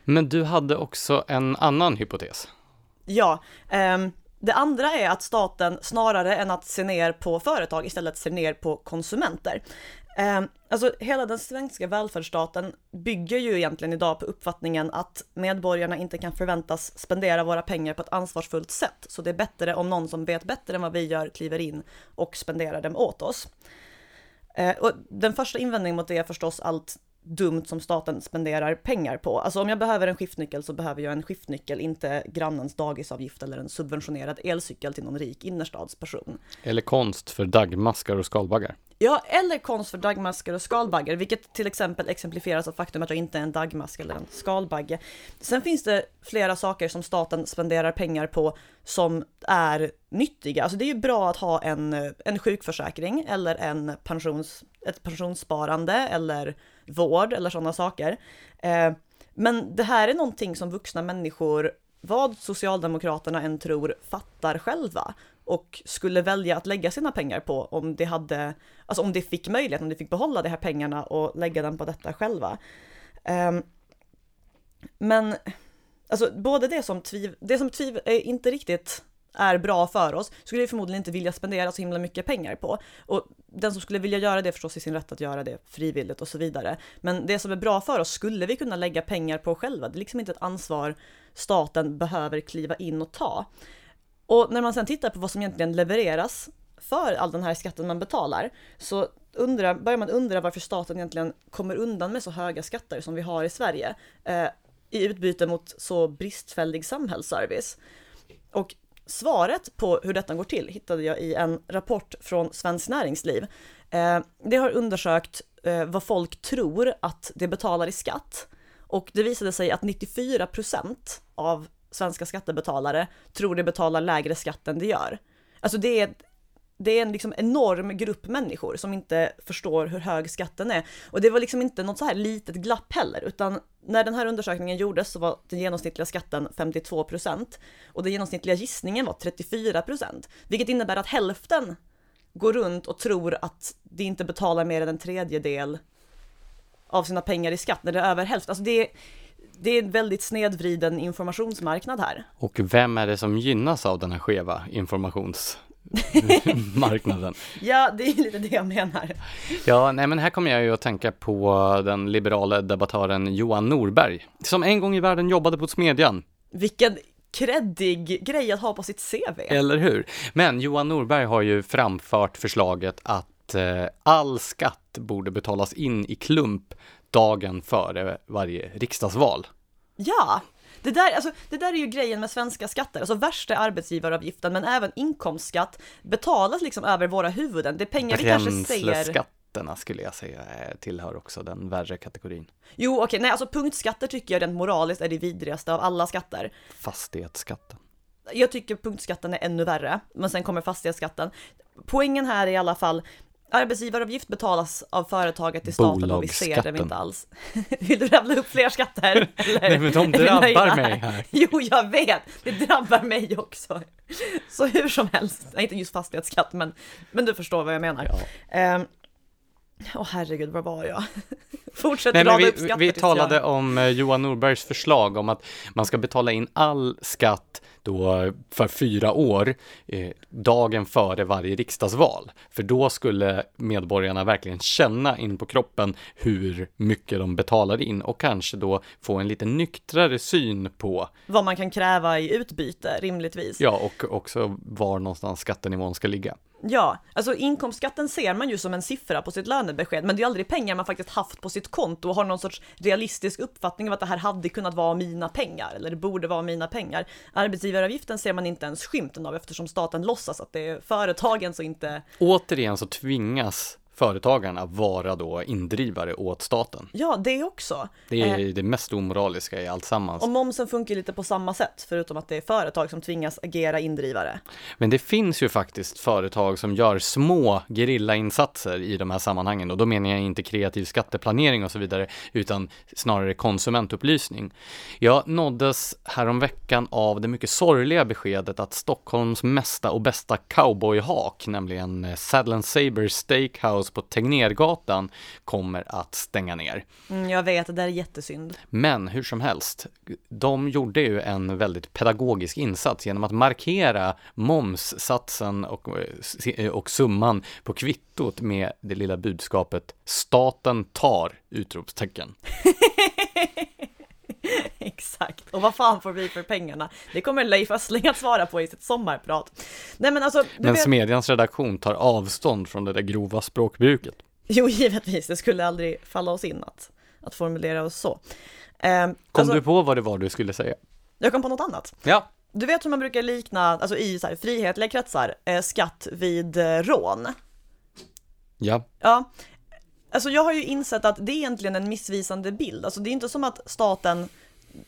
Men du hade också en annan hypotes. Ja, um, det andra är att staten snarare än att se ner på företag istället ser ner på konsumenter. Eh, alltså hela den svenska välfärdsstaten bygger ju egentligen idag på uppfattningen att medborgarna inte kan förväntas spendera våra pengar på ett ansvarsfullt sätt. Så det är bättre om någon som vet bättre än vad vi gör kliver in och spenderar dem åt oss. Eh, och den första invändningen mot det är förstås allt dumt som staten spenderar pengar på. Alltså om jag behöver en skiftnyckel så behöver jag en skiftnyckel, inte grannens dagisavgift eller en subventionerad elcykel till någon rik innerstadsperson. Eller konst för daggmaskar och skalbaggar. Ja, eller konst för daggmaskar och skalbaggar, vilket till exempel exemplifieras av faktum att jag inte är en daggmask eller en skalbagge. Sen finns det flera saker som staten spenderar pengar på som är nyttiga. Alltså det är ju bra att ha en, en sjukförsäkring eller en pensions, ett pensionssparande eller vård eller sådana saker. Eh, men det här är någonting som vuxna människor, vad Socialdemokraterna än tror, fattar själva och skulle välja att lägga sina pengar på om det hade, alltså om det fick möjlighet, om de fick behålla de här pengarna och lägga dem på detta själva. Ehm, men alltså både det som tviv, det som tviv är inte riktigt är bra för oss skulle vi förmodligen inte vilja spendera så himla mycket pengar på. Och den som skulle vilja göra det förstås i sin rätt att göra det frivilligt och så vidare. Men det som är bra för oss skulle vi kunna lägga pengar på själva. Det är liksom inte ett ansvar staten behöver kliva in och ta. Och när man sen tittar på vad som egentligen levereras för all den här skatten man betalar så undrar, börjar man undra varför staten egentligen kommer undan med så höga skatter som vi har i Sverige eh, i utbyte mot så bristfällig samhällsservice. Och svaret på hur detta går till hittade jag i en rapport från Svenskt Näringsliv. Eh, det har undersökt eh, vad folk tror att det betalar i skatt Och det visade sig att 94% av svenska skattebetalare tror de betalar lägre skatt än de gör. Alltså det är det är en liksom enorm grupp människor som inte förstår hur hög skatten är. Och det var liksom inte något så här litet glapp heller, utan när den här undersökningen gjordes så var den genomsnittliga skatten 52 procent och den genomsnittliga gissningen var 34 procent, vilket innebär att hälften går runt och tror att de inte betalar mer än en tredjedel av sina pengar i skatt när det är över hälften. Alltså det är, det är en väldigt snedvriden informationsmarknad här. Och vem är det som gynnas av den här skeva informations marknaden. ja, det är lite det jag menar. Ja, nej men här kommer jag ju att tänka på den liberala debattören Johan Norberg, som en gång i världen jobbade på Smedjan. Vilken kreddig grej att ha på sitt CV. Eller hur? Men Johan Norberg har ju framfört förslaget att eh, all skatt borde betalas in i klump dagen före varje riksdagsval. Ja, det där, alltså, det där är ju grejen med svenska skatter, alltså värsta arbetsgivaravgiften men även inkomstskatt betalas liksom över våra huvuden. Det är pengar vi kanske säger skatterna skulle jag säga tillhör också den värre kategorin. Jo, okej, okay. nej, alltså punktskatter tycker jag rent moraliskt är det vidrigaste av alla skatter. Fastighetsskatten. Jag tycker punktskatten är ännu värre, men sen kommer fastighetsskatten. Poängen här är i alla fall, Arbetsgivaravgift betalas av företaget till staten och vi ser det inte alls. Vill du rabbla upp fler skatter? Nej men de drabbar mig här. Jo, jag vet, det drabbar mig också. Så hur som helst, nej inte just fastighetsskatt, men, men du förstår vad jag menar. Ja. Um, Åh oh, herregud, var var jag? Fortsätt Nej, rada upp skatter Vi talade jag... om eh, Johan Norbergs förslag om att man ska betala in all skatt då för fyra år, eh, dagen före varje riksdagsval. För då skulle medborgarna verkligen känna in på kroppen hur mycket de betalar in och kanske då få en lite nyktrare syn på vad man kan kräva i utbyte, rimligtvis. Ja, och också var någonstans skattenivån ska ligga. Ja, alltså inkomstskatten ser man ju som en siffra på sitt lönebesked, men det är aldrig pengar man faktiskt haft på sitt konto och har någon sorts realistisk uppfattning av att det här hade kunnat vara mina pengar, eller det borde vara mina pengar. Arbetsgivaravgiften ser man inte ens skymten av eftersom staten låtsas att det är företagen som inte... Återigen så tvingas företagarna vara då indrivare åt staten. Ja, det också. Det är eh, det mest omoraliska i allt sammans. Och momsen funkar lite på samma sätt, förutom att det är företag som tvingas agera indrivare. Men det finns ju faktiskt företag som gör små gerillainsatser i de här sammanhangen och då menar jag inte kreativ skatteplanering och så vidare, utan snarare konsumentupplysning. Jag nåddes häromveckan av det mycket sorgliga beskedet att Stockholms mesta och bästa cowboyhak, nämligen Saddle Saber Steakhouse på Tegnérgatan kommer att stänga ner. Mm, jag vet, det där är jättesynd. Men hur som helst, de gjorde ju en väldigt pedagogisk insats genom att markera momssatsen och, och summan på kvittot med det lilla budskapet Staten tar! utropstecken. Exakt, och vad fan får vi för pengarna? Det kommer Leif Östling att svara på i sitt sommarprat. Nej men alltså. Men vet... Smedjans redaktion tar avstånd från det där grova språkbruket. Jo, givetvis, det skulle aldrig falla oss in att, att formulera oss så. Eh, kom alltså, du på vad det var du skulle säga? Jag kom på något annat. Ja. Du vet hur man brukar likna, alltså i så här frihetliga kretsar, eh, skatt vid eh, rån. Ja. Ja, Alltså jag har ju insett att det är egentligen en missvisande bild. Alltså det är inte som att staten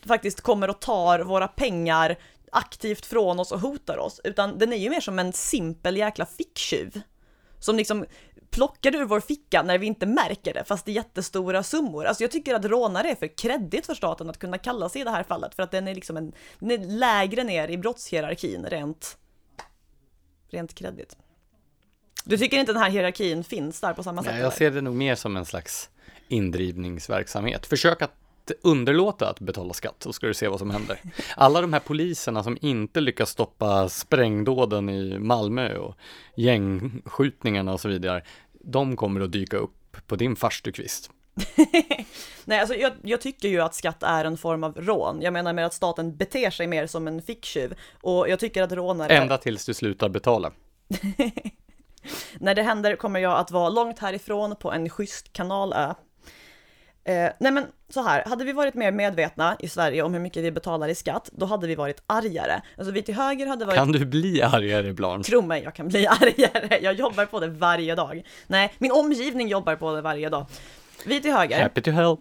faktiskt kommer och tar våra pengar aktivt från oss och hotar oss, utan den är ju mer som en simpel jäkla ficktjuv. Som liksom plockar ur vår ficka när vi inte märker det, fast det är jättestora summor. Alltså jag tycker att rånare är för kreddigt för staten att kunna kalla sig i det här fallet, för att den är liksom en, den är lägre ner i brottshierarkin rent, rent kreddigt. Du tycker inte den här hierarkin finns där på samma sätt? Nej, jag ser det nog mer som en slags indrivningsverksamhet. Försök att underlåta att betala skatt så ska du se vad som händer. Alla de här poliserna som inte lyckas stoppa sprängdåden i Malmö och gängskjutningarna och så vidare, de kommer att dyka upp på din farstukvist. Nej, alltså jag, jag, tycker ju att skatt är en form av rån. Jag menar med att staten beter sig mer som en ficktjuv och jag tycker att rånare... Ända tills du slutar betala. När det händer kommer jag att vara långt härifrån på en schysst kanalö. Eh, nej men så här, hade vi varit mer medvetna i Sverige om hur mycket vi betalar i skatt, då hade vi varit argare. Alltså vi till höger hade varit... Kan du bli argare ibland? Tro mig, jag kan bli argare. Jag jobbar på det varje dag. Nej, min omgivning jobbar på det varje dag. Vi till höger. Happy to help.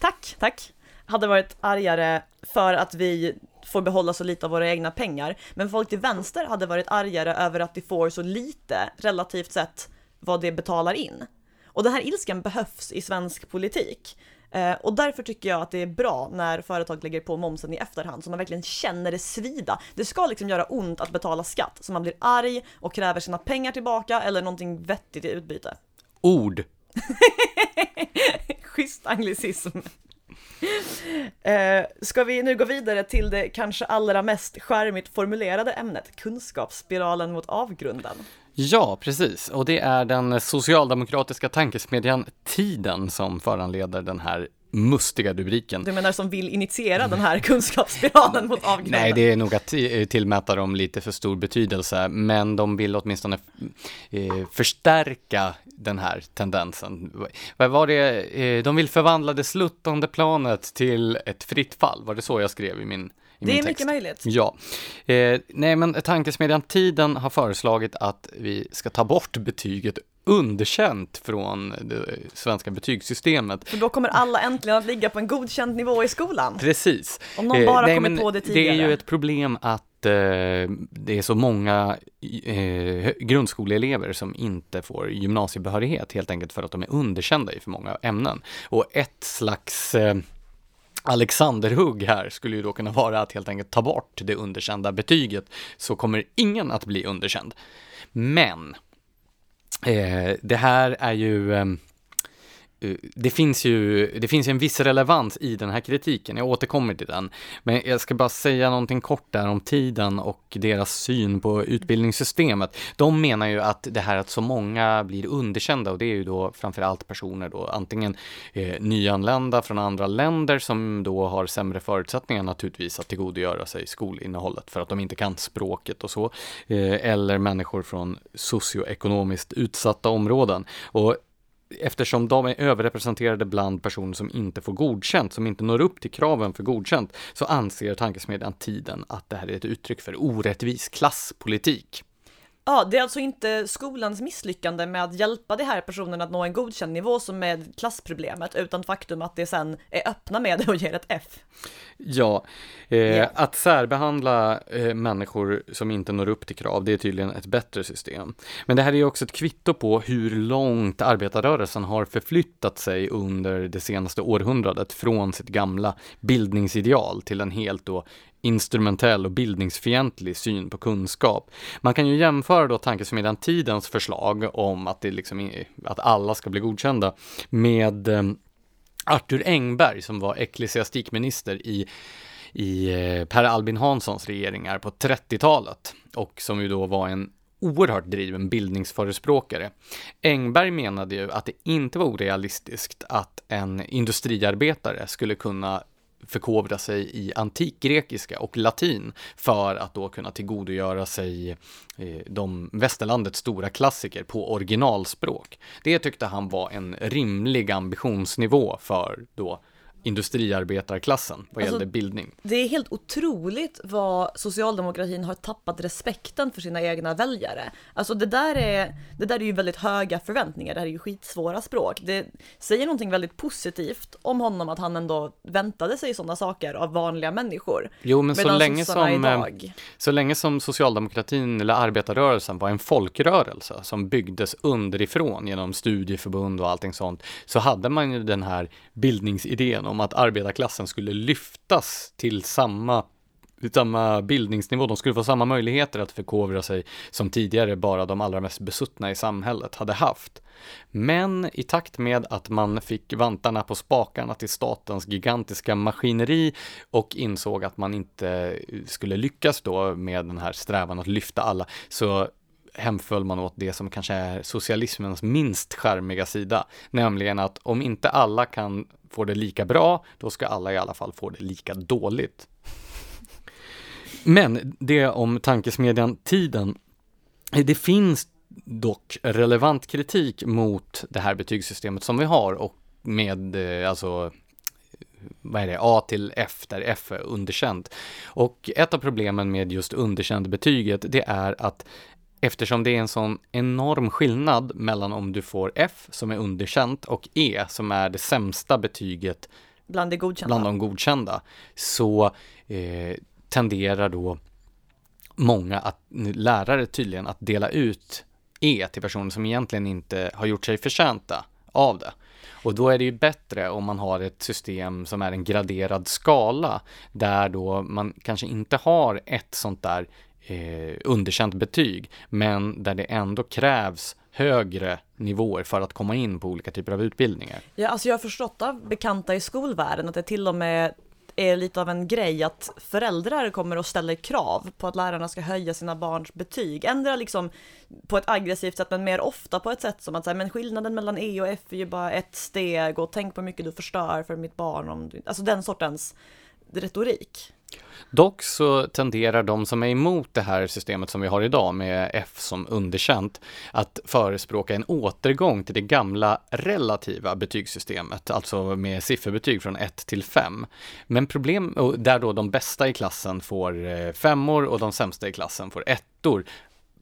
Tack, tack. hade varit argare för att vi får behålla så lite av våra egna pengar. Men folk till vänster hade varit argare över att de får så lite relativt sett vad de betalar in. Och den här ilskan behövs i svensk politik. Eh, och därför tycker jag att det är bra när företag lägger på momsen i efterhand så man verkligen känner det svida. Det ska liksom göra ont att betala skatt så man blir arg och kräver sina pengar tillbaka eller någonting vettigt i utbyte. Ord. Schysst anglicism. Eh, ska vi nu gå vidare till det kanske allra mest skärmigt formulerade ämnet, kunskapsspiralen mot avgrunden? Ja, precis. Och det är den socialdemokratiska tankesmedjan Tiden som föranleder den här mustiga rubriken. Du menar som vill initiera den här kunskapsspiralen mot avgrunden? Nej, det är nog att tillmäta dem lite för stor betydelse, men de vill åtminstone eh, förstärka den här tendensen. Vad var det, eh, de vill förvandla det sluttande planet till ett fritt fall, var det så jag skrev i min det är mycket möjligt. Ja. Eh, nej, men tankesmedjan Tiden har föreslagit att vi ska ta bort betyget underkänt från det svenska betygssystemet. För då kommer alla äntligen att ligga på en godkänd nivå i skolan. Precis. Om någon bara eh, nej, kommit på det tidigare. Det är ju ett problem att eh, det är så många eh, grundskoleelever som inte får gymnasiebehörighet helt enkelt för att de är underkända i för många ämnen. Och ett slags eh, Alexanderhugg här skulle ju då kunna vara att helt enkelt ta bort det underkända betyget så kommer ingen att bli underkänd. Men eh, Eh, det här är ju Eh, Eh, det finns ju det finns en viss relevans i den här kritiken, jag återkommer till den. Men jag ska bara säga någonting kort där om tiden och deras syn på utbildningssystemet. De menar ju att det här att så många blir underkända och det är ju då framförallt personer då antingen eh, nyanlända från andra länder som då har sämre förutsättningar naturligtvis att tillgodogöra sig skolinnehållet för att de inte kan språket och så. Eh, eller människor från socioekonomiskt utsatta områden. Och eftersom de är överrepresenterade bland personer som inte får godkänt, som inte når upp till kraven för godkänt, så anser tankesmedjan Tiden att det här är ett uttryck för orättvis klasspolitik. Ja, det är alltså inte skolans misslyckande med att hjälpa de här personerna att nå en godkänd nivå som är klassproblemet, utan faktum att det sen är öppna med det och ger ett F. Ja, eh, yeah. att särbehandla eh, människor som inte når upp till krav, det är tydligen ett bättre system. Men det här är också ett kvitto på hur långt arbetarrörelsen har förflyttat sig under det senaste århundradet från sitt gamla bildningsideal till en helt då instrumentell och bildningsfientlig syn på kunskap. Man kan ju jämföra då tankesmedjan Tidens förslag om att, det liksom, att alla ska bli godkända med eh, Arthur Engberg som var ecklesiastikminister i i eh, Per Albin Hanssons regeringar på 30-talet och som ju då var en oerhört driven bildningsförespråkare. Engberg menade ju att det inte var orealistiskt att en industriarbetare skulle kunna förkovra sig i antikgrekiska och latin för att då kunna tillgodogöra sig eh, de västerlandets stora klassiker på originalspråk. Det tyckte han var en rimlig ambitionsnivå för då industriarbetarklassen vad alltså, gäller bildning. Det är helt otroligt vad socialdemokratin har tappat respekten för sina egna väljare. Alltså det där är, det där är ju väldigt höga förväntningar, det här är ju skitsvåra språk. Det säger någonting väldigt positivt om honom att han ändå väntade sig sådana saker av vanliga människor. Jo, men så länge, som, eh, idag... så länge som socialdemokratin eller arbetarrörelsen var en folkrörelse som byggdes underifrån genom studieförbund och allting sånt, så hade man ju den här bildningsidén om att arbetarklassen skulle lyftas till samma samma bildningsnivå, de skulle få samma möjligheter att förkovra sig som tidigare bara de allra mest besuttna i samhället hade haft. Men i takt med att man fick vantarna på spakarna till statens gigantiska maskineri och insåg att man inte skulle lyckas då med den här strävan att lyfta alla, så hemföll man åt det som kanske är socialismens minst skärmiga sida, nämligen att om inte alla kan får det lika bra, då ska alla i alla fall få det lika dåligt. Men det om tankesmedjan Tiden. Det finns dock relevant kritik mot det här betygssystemet som vi har och med eh, alltså vad är det, A till F, där F är underkänt. Och ett av problemen med just underkänd betyget, det är att Eftersom det är en sån enorm skillnad mellan om du får F som är underkänt och E som är det sämsta betyget Bland de godkända. bland de godkända, så eh, tenderar då många att, lärare tydligen att dela ut E till personer som egentligen inte har gjort sig förtjänta av det. Och då är det ju bättre om man har ett system som är en graderad skala där då man kanske inte har ett sånt där eh, underkänt betyg men där det ändå krävs högre nivåer för att komma in på olika typer av utbildningar. Ja, alltså jag har förstått av bekanta i skolvärlden att det till och med är lite av en grej att föräldrar kommer och ställer krav på att lärarna ska höja sina barns betyg. Ändra liksom på ett aggressivt sätt men mer ofta på ett sätt som att säga, men skillnaden mellan E och F är ju bara ett steg och tänk på hur mycket du förstör för mitt barn. Om du... Alltså den sortens retorik. Dock så tenderar de som är emot det här systemet som vi har idag med F som underkänt att förespråka en återgång till det gamla relativa betygssystemet, alltså med sifferbetyg från 1 till 5. Men problem, där då de bästa i klassen får eh, femmor och de sämsta i klassen får ettor.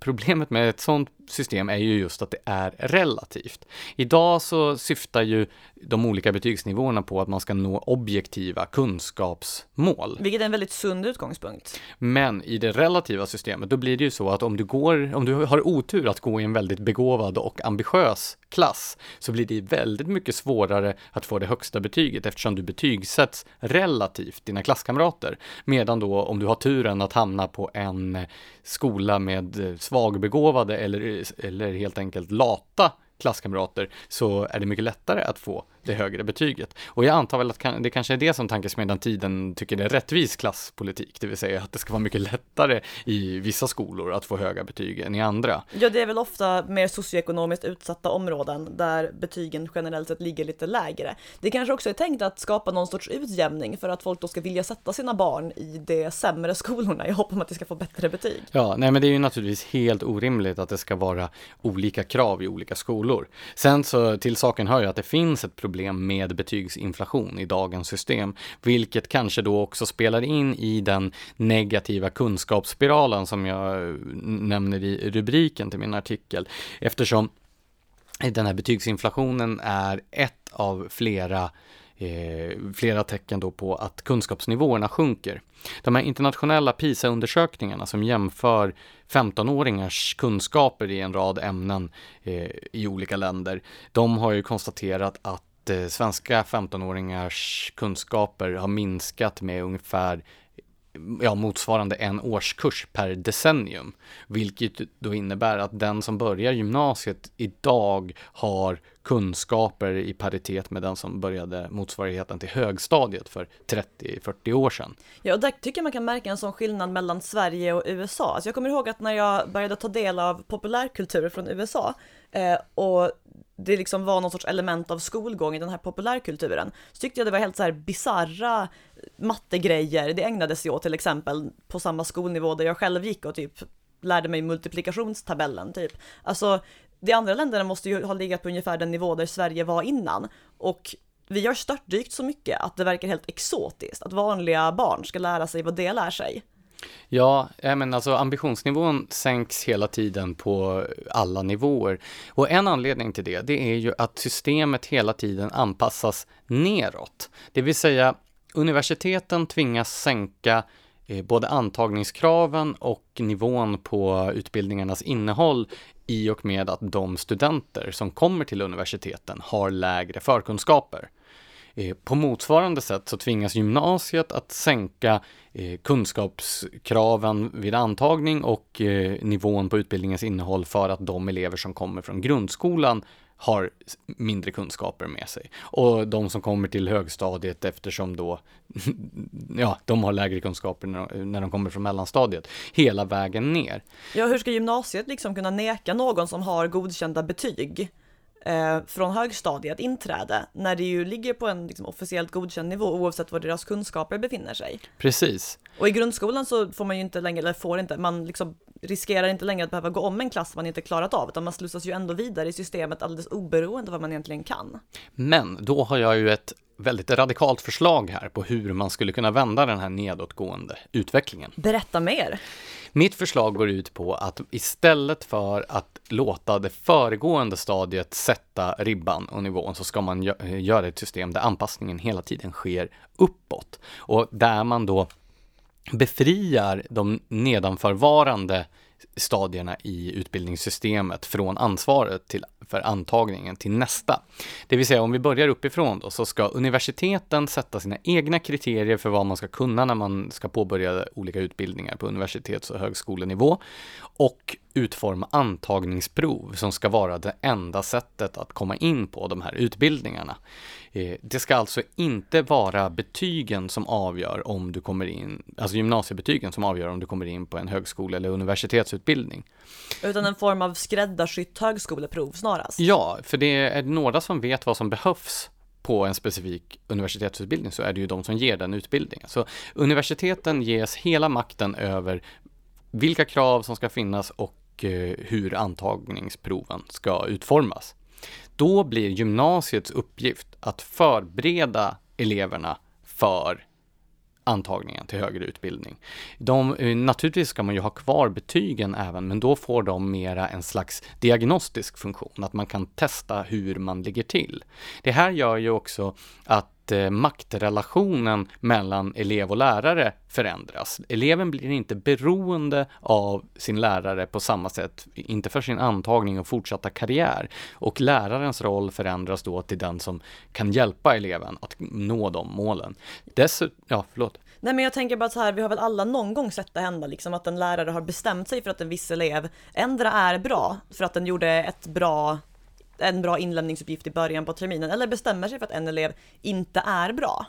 Problemet med ett sådant system är ju just att det är relativt. Idag så syftar ju de olika betygsnivåerna på att man ska nå objektiva kunskapsmål. Vilket är en väldigt sund utgångspunkt. Men i det relativa systemet, då blir det ju så att om du går, om du har otur att gå i en väldigt begåvad och ambitiös klass, så blir det väldigt mycket svårare att få det högsta betyget eftersom du betygsätts relativt dina klasskamrater. Medan då om du har turen att hamna på en skola med svagbegåvade eller eller helt enkelt lata klasskamrater så är det mycket lättare att få det högre betyget. Och jag antar väl att det kanske är det som tankesmedjan Tiden tycker är rättvis klasspolitik, det vill säga att det ska vara mycket lättare i vissa skolor att få höga betyg än i andra. Ja, det är väl ofta mer socioekonomiskt utsatta områden där betygen generellt sett ligger lite lägre. Det kanske också är tänkt att skapa någon sorts utjämning för att folk då ska vilja sätta sina barn i de sämre skolorna i hopp om att de ska få bättre betyg. Ja, nej men det är ju naturligtvis helt orimligt att det ska vara olika krav i olika skolor. Sen så till saken hör ju att det finns ett problem problem med betygsinflation i dagens system, vilket kanske då också spelar in i den negativa kunskapsspiralen som jag eh, nämner i rubriken till min artikel, eftersom den här betygsinflationen är ett av flera Eh, flera tecken då på att kunskapsnivåerna sjunker. De här internationella PISA-undersökningarna som jämför 15-åringars kunskaper i en rad ämnen eh, i olika länder, de har ju konstaterat att svenska 15-åringars kunskaper har minskat med ungefär ja, motsvarande en årskurs per decennium. Vilket då innebär att den som börjar gymnasiet idag har kunskaper i paritet med den som började motsvarigheten till högstadiet för 30-40 år sedan. Ja, och där tycker jag man kan märka en sån skillnad mellan Sverige och USA. Alltså jag kommer ihåg att när jag började ta del av populärkultur från USA eh, och det liksom var någon sorts element av skolgång i den här populärkulturen, så tyckte jag det var helt så här bizarra mattegrejer det ägnades sig åt till exempel på samma skolnivå där jag själv gick och typ lärde mig multiplikationstabellen typ. Alltså, de andra länderna måste ju ha legat på ungefär den nivå där Sverige var innan och vi har störtdykt så mycket att det verkar helt exotiskt att vanliga barn ska lära sig vad det lär sig. Ja, men alltså ambitionsnivån sänks hela tiden på alla nivåer. Och en anledning till det, det är ju att systemet hela tiden anpassas neråt. Det vill säga, universiteten tvingas sänka Eh, både antagningskraven och nivån på utbildningarnas innehåll i och med att de studenter som kommer till universiteten har lägre förkunskaper. Eh, på motsvarande sätt så tvingas gymnasiet att sänka eh, kunskapskraven vid antagning och nivån på utbildningens innehåll för att de elever som kommer från grundskolan har mindre kunskaper med sig. Och de som kommer till högstadiet eftersom då, ja, de har lägre kunskaper när de, när de kommer från mellanstadiet, hela vägen ner. Ja, hur ska gymnasiet liksom kunna neka någon som har godkända betyg eh, från högstadiet inträde när det ju ligger på en liksom, officiellt godkänd nivå oavsett var deras kunskaper befinner sig. Precis. Och i grundskolan så får man ju inte längre, eller får inte, man liksom riskerar inte längre att behöva gå om en klass man inte klarat av, utan man slussas ju ändå vidare i systemet alldeles oberoende av vad man egentligen kan. Men då har jag ju ett väldigt radikalt förslag här på hur man skulle kunna vända den här nedåtgående utvecklingen. Berätta mer. Mitt förslag går ut på att istället för att låta det föregående stadiet sätta ribban och nivån så ska man göra ett system där anpassningen hela tiden sker uppåt och där man då befriar de nedanförvarande stadierna i utbildningssystemet från ansvaret till, för antagningen till nästa. Det vill säga om vi börjar uppifrån då, så ska universiteten sätta sina egna kriterier för vad man ska kunna när man ska påbörja olika utbildningar på universitets och högskolenivå och utforma antagningsprov som ska vara det enda sättet att komma in på de här utbildningarna. Eh, det ska alltså inte vara betygen som avgör om du kommer in, alltså gymnasiebetygen som avgör om du kommer in på en högskole eller universitetsutbildning. Utan en form av skräddarsytt högskoleprov snarast? Ja, för det är några som vet vad som behövs på en specifik universitetsutbildning så är det ju de som ger den utbildningen. Så universiteten ges hela makten över vilka krav som ska finnas och eh, hur antagningsproven ska utformas. Då blir gymnasiets uppgift att förbereda eleverna för antagningen till högre utbildning. De, eh, naturligtvis ska man ju ha kvar betygen även, men då får de mera en slags diagnostisk funktion, att man kan testa hur man ligger till. Det här gör ju också att Eh, maktrelationen mellan elev och lärare förändras. Eleven blir inte beroende av sin lärare på samma sätt, inte för sin antagning och fortsatta karriär. Och lärarens roll förändras då till den som kan hjälpa eleven att nå de målen. Dessutom, ja förlåt. Nej men jag tänker bara så här, vi har väl alla någon gång sett det hända liksom att en lärare har bestämt sig för att en viss elev ändra är bra för att den gjorde ett bra en bra inlämningsuppgift i början på terminen eller bestämmer sig för att en elev inte är bra.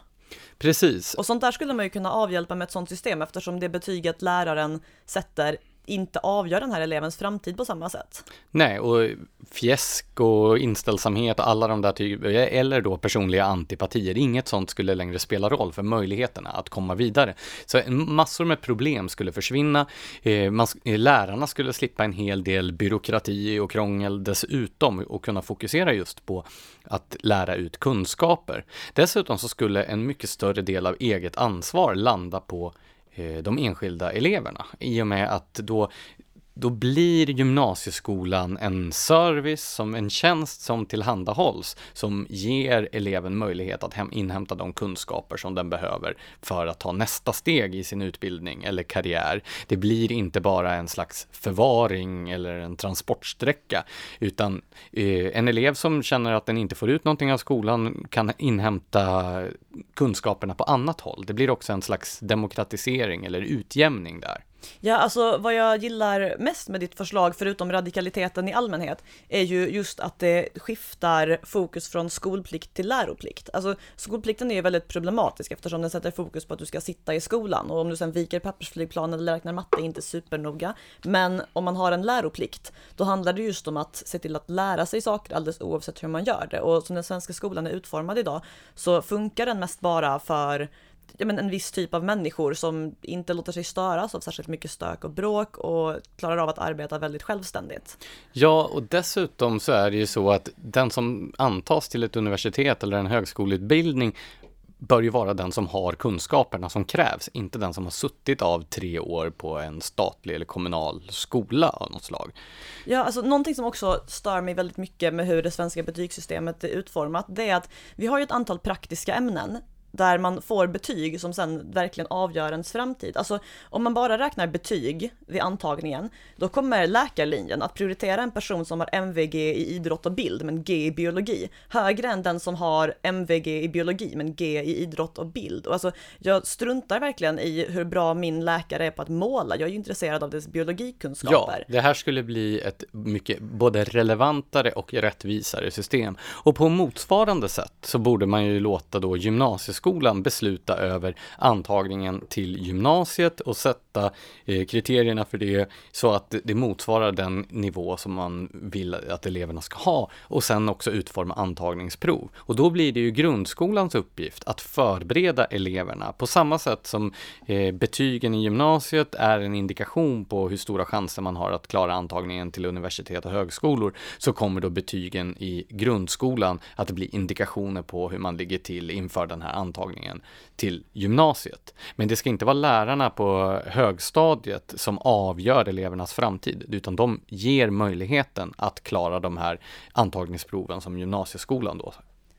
Precis. Och sånt där skulle man ju kunna avhjälpa med ett sånt system eftersom det betyget läraren sätter inte avgör den här elevens framtid på samma sätt. Nej, och fjäsk och inställsamhet och alla de där typerna, eller då personliga antipatier, inget sånt skulle längre spela roll för möjligheterna att komma vidare. Så massor med problem skulle försvinna, eh, man, eh, lärarna skulle slippa en hel del byråkrati och krångel dessutom och kunna fokusera just på att lära ut kunskaper. Dessutom så skulle en mycket större del av eget ansvar landa på Eh, de enskilda eleverna. I och med att då då blir gymnasieskolan en service, som en tjänst som tillhandahålls, som ger eleven möjlighet att inhämta de kunskaper som den behöver för att ta nästa steg i sin utbildning eller karriär. Det blir inte bara en slags förvaring eller en transportsträcka, utan eh, en elev som känner att den inte får ut någonting av skolan kan inhämta kunskaperna på annat håll. Det blir också en slags demokratisering eller utjämning där. Ja, alltså vad jag gillar mest med ditt förslag, förutom radikaliteten i allmänhet, är ju just att det skiftar fokus från skolplikt till läroplikt. Alltså skolplikten är ju väldigt problematisk eftersom den sätter fokus på att du ska sitta i skolan och om du sen viker pappersflygplan eller räknar matte är inte supernoga. Men om man har en läroplikt, då handlar det just om att se till att lära sig saker alldeles oavsett hur man gör det. Och som den svenska skolan är utformad idag så funkar den mest bara för ja, men en viss typ av människor som inte låter sig störas av särskilt mycket stök och bråk och klarar av att arbeta väldigt självständigt. Ja, och dessutom så är det ju så att den som antas till ett universitet eller en högskoleutbildning bör ju vara den som har kunskaperna som krävs, inte den som har suttit av tre år på en statlig eller kommunal skola av något slag. Ja, alltså någonting som också stör mig väldigt mycket med hur det svenska betygssystemet är utformat, det är att vi har ju ett antal praktiska ämnen där man får betyg som sen verkligen avgör ens framtid. Alltså om man bara räknar betyg vid antagningen, då kommer läkarlinjen att prioritera en person som har MVG i idrott och bild men G i biologi högre än den som har MVG i biologi men G i idrott och bild. Och alltså, jag struntar verkligen i hur bra min läkare är på att måla. Jag är ju intresserad av dess biologikunskaper. Ja, det här skulle bli ett mycket både relevantare och rättvisare system. Och på motsvarande sätt så borde man ju låta då gymnasieskolan grundskolan besluta över antagningen till gymnasiet och sätt, sätta eh, kriterierna för det så att det motsvarar den nivå som man vill att eleverna ska ha och sen också utforma antagningsprov. Och då blir det ju grundskolans uppgift att förbereda eleverna på samma sätt som eh, betygen i gymnasiet är en indikation på hur stora chanser man har att klara antagningen till universitet och högskolor så kommer då betygen i grundskolan att bli indikationer på hur man ligger till inför den här antagningen till gymnasiet. Men det ska inte vara lärarna på högstadiet som avgör elevernas framtid, utan de ger möjligheten att klara de här antagningsproven som gymnasieskolan då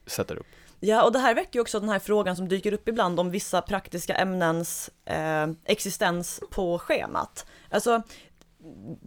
sätter upp. Ja, och det här väcker ju också den här frågan som dyker upp ibland om vissa praktiska ämnens eh, existens på schemat. Alltså,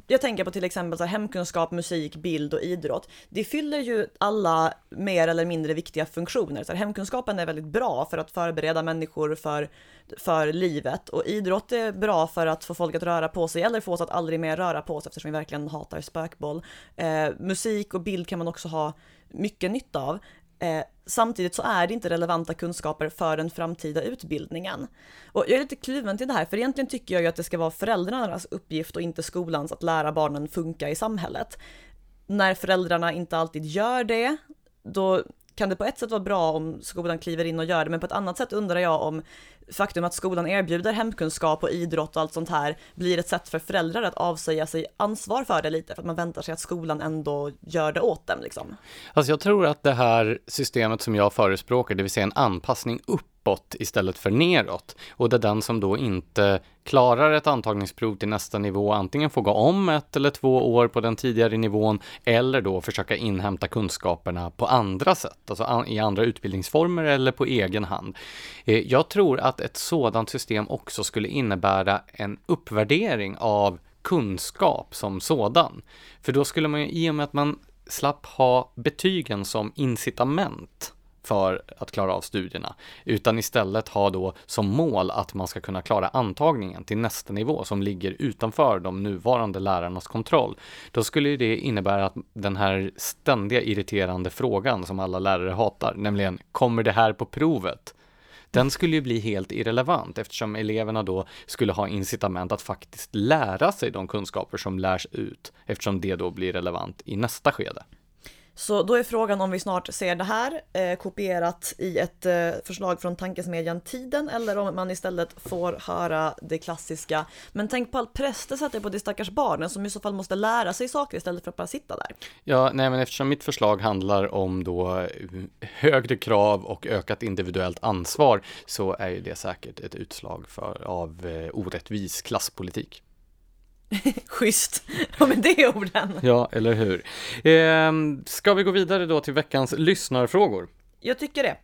jag tänker på till exempel så här, hemkunskap, musik, bild och idrott. Det fyller ju alla mer eller mindre viktiga funktioner. Så här, hemkunskapen är väldigt bra för att förbereda människor för, för livet och idrott är bra för att få folk att röra på sig eller få oss att aldrig mer röra på oss eftersom vi verkligen hatar spökboll. Eh, musik och bild kan man också ha mycket nytta av. Eh, samtidigt så är det inte relevanta kunskaper för den framtida utbildningen. Och jag är lite kluven till det här, för egentligen tycker jag ju att det ska vara föräldrarnas uppgift och inte skolans att lära barnen funka i samhället. När föräldrarna inte alltid gör det, då kan det på ett sätt vara bra om skolan kliver in och gör det, men på ett annat sätt undrar jag om faktum att skolan erbjuder hemkunskap och idrott och allt sånt här blir ett sätt för föräldrar att avsäga sig ansvar för det lite, för att man väntar sig att skolan ändå gör det åt dem liksom. Alltså jag tror att det här systemet som jag förespråkar, det vill säga en anpassning upp uppåt istället för neråt. Och det är den som då inte klarar ett antagningsprov till nästa nivå antingen får gå om ett eller två år på den tidigare nivån eller då försöka inhämta kunskaperna på andra sätt, alltså i andra utbildningsformer eller på egen hand. Eh, jag tror att ett sådant system också skulle innebära en uppvärdering av kunskap som sådan. För då skulle man ju, i och med att man slapp ha betygen som incitament för att klara av studierna, utan istället ha då som mål att man ska kunna klara antagningen till nästa nivå som ligger utanför de nuvarande lärarnas kontroll. Då skulle det innebära att den här ständiga irriterande frågan som alla lärare hatar, nämligen kommer det här på provet? Den skulle ju bli helt irrelevant eftersom eleverna då skulle ha incitament att faktiskt lära sig de kunskaper som lärs ut eftersom det då blir relevant i nästa skede. Så då är frågan om vi snart ser det här eh, kopierat i ett eh, förslag från tankesmedjan Tiden eller om man istället får höra det klassiska. Men tänk på all press det sätter på de stackars barnen som i så fall måste lära sig saker istället för att bara sitta där. Ja, nej men eftersom mitt förslag handlar om då eh, högre krav och ökat individuellt ansvar så är ju det säkert ett utslag för, av eh, orättvis klasspolitik. Schysst, ja med det orden. Ja, eller hur. Eh, ska vi gå vidare då till veckans lyssnarfrågor? Jag tycker det.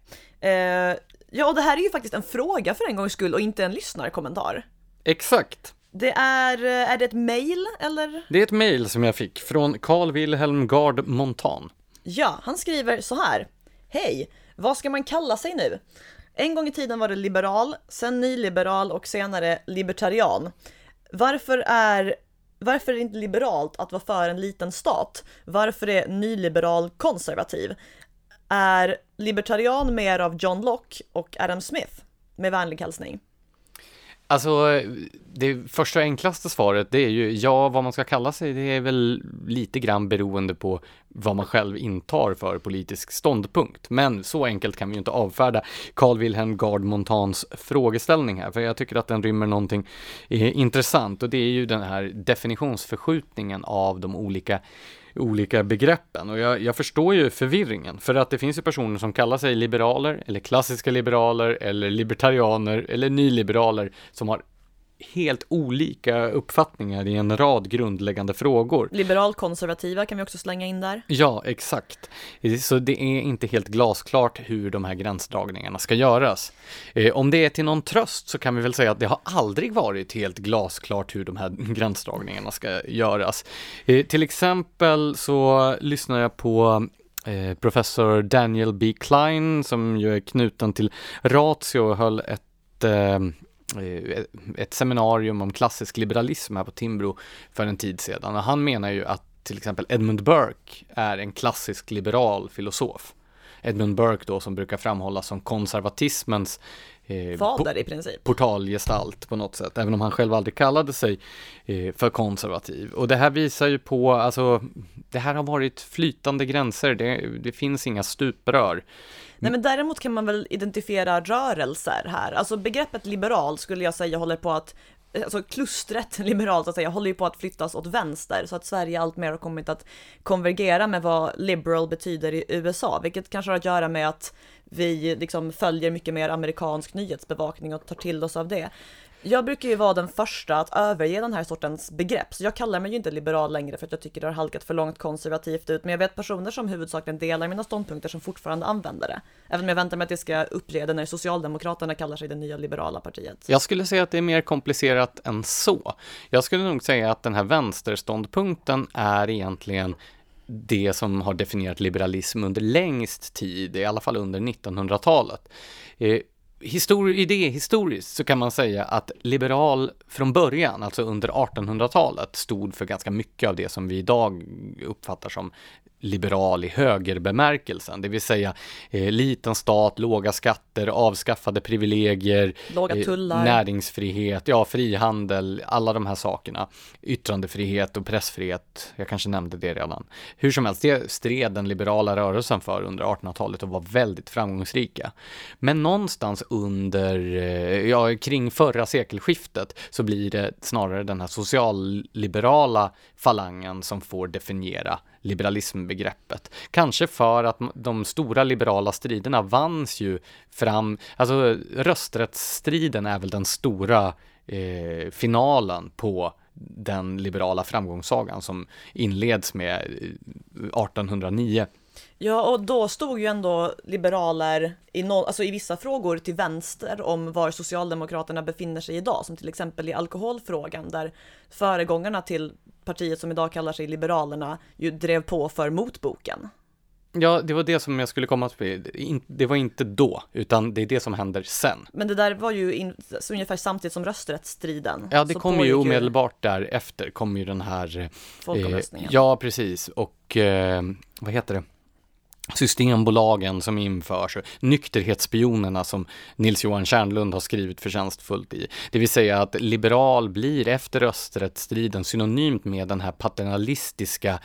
Eh, ja, och det här är ju faktiskt en fråga för en gångs skull och inte en lyssnarkommentar. Exakt. Det är, eh, är det ett mail eller? Det är ett mail som jag fick från Carl Wilhelm Gard Montan. Ja, han skriver så här. Hej, vad ska man kalla sig nu? En gång i tiden var det liberal, sen nyliberal och senare libertarian. Varför är, varför är det inte liberalt att vara för en liten stat? Varför är nyliberal konservativ? Är libertarian mer av John Locke och Adam Smith? Med vänlig hälsning. Alltså, det första och enklaste svaret, det är ju ja, vad man ska kalla sig, det är väl lite grann beroende på vad man själv intar för politisk ståndpunkt. Men så enkelt kan vi ju inte avfärda Carl Wilhelm Gard Montans frågeställning här, för jag tycker att den rymmer någonting eh, intressant och det är ju den här definitionsförskjutningen av de olika olika begreppen. Och jag, jag, förstår ju förvirringen. För att det finns ju personer som kallar sig liberaler eller klassiska liberaler eller libertarianer eller nyliberaler som har helt olika uppfattningar i en rad grundläggande frågor. Liberalkonservativa kan vi också slänga in där. Ja, exakt. Så det är inte helt glasklart hur de här gränsdragningarna ska göras. Eh, om det är till någon tröst så kan vi väl säga att det har aldrig varit helt glasklart hur de här gränsdragningarna ska göras. Eh, till exempel så lyssnar jag på eh, professor Daniel B. Klein som ju är knuten till Ratio och höll ett ett seminarium om klassisk liberalism här på Timbro för en tid sedan och han menar ju att till exempel Edmund Burke är en klassisk liberal filosof. Edmund Burke då som brukar framhållas som konservatismens eh, Fader i princip. portalgestalt på något sätt, även om han själv aldrig kallade sig eh, för konservativ. Och det här visar ju på, alltså, det här har varit flytande gränser, det, det finns inga stuprör. Nej men däremot kan man väl identifiera rörelser här. Alltså begreppet liberal skulle jag säga håller på att alltså klustret liberalt att säga håller ju på att flyttas åt vänster så att Sverige alltmer har kommit att konvergera med vad liberal betyder i USA, vilket kanske har att göra med att vi liksom följer mycket mer amerikansk nyhetsbevakning och tar till oss av det. Jag brukar ju vara den första att överge den här sortens begrepp, så jag kallar mig ju inte liberal längre för att jag tycker det har halkat för långt konservativt ut, men jag vet personer som huvudsakligen delar mina ståndpunkter som fortfarande använder det. Även om jag väntar mig att det ska uppreda när Socialdemokraterna kallar sig det nya liberala partiet. Jag skulle säga att det är mer komplicerat än så. Jag skulle nog säga att den här vänsterståndpunkten är egentligen det som har definierat liberalism under längst tid, i alla fall under 1900-talet. Histori idé historiskt så kan man säga att liberal från början, alltså under 1800-talet, stod för ganska mycket av det som vi idag uppfattar som liberal i högerbemärkelsen, det vill säga eh, liten stat, låga skatter, avskaffade privilegier, låga eh, tullar. Eh, näringsfrihet, ja frihandel, alla de här sakerna, yttrandefrihet och pressfrihet, jag kanske nämnde det redan. Hur som helst, det stred den liberala rörelsen för under 1800-talet och var väldigt framgångsrika. Men någonstans under, eh, ja kring förra sekelskiftet så blir det snarare den här socialliberala falangen som får definiera liberalismbegreppet. Kanske för att de stora liberala striderna vanns ju fram, alltså rösträttsstriden är väl den stora eh, finalen på den liberala framgångssagan som inleds med eh, 1809. Ja, och då stod ju ändå liberaler i, no alltså i vissa frågor till vänster om var Socialdemokraterna befinner sig idag, som till exempel i alkoholfrågan, där föregångarna till partiet som idag kallar sig Liberalerna ju drev på för motboken. Ja, det var det som jag skulle komma till. Det var inte då, utan det är det som händer sen. Men det där var ju in, ungefär samtidigt som rösträttsstriden. Ja, det kom ju omedelbart därefter, kom ju den här... Eh, Folkomröstningen. Eh, ja, precis. Och eh, vad heter det? Systembolagen som införs, nykterhetsspionerna som Nils-Johan Kärnlund har skrivit förtjänstfullt i. Det vill säga att liberal blir efter rösträttsstriden synonymt med den här paternalistiska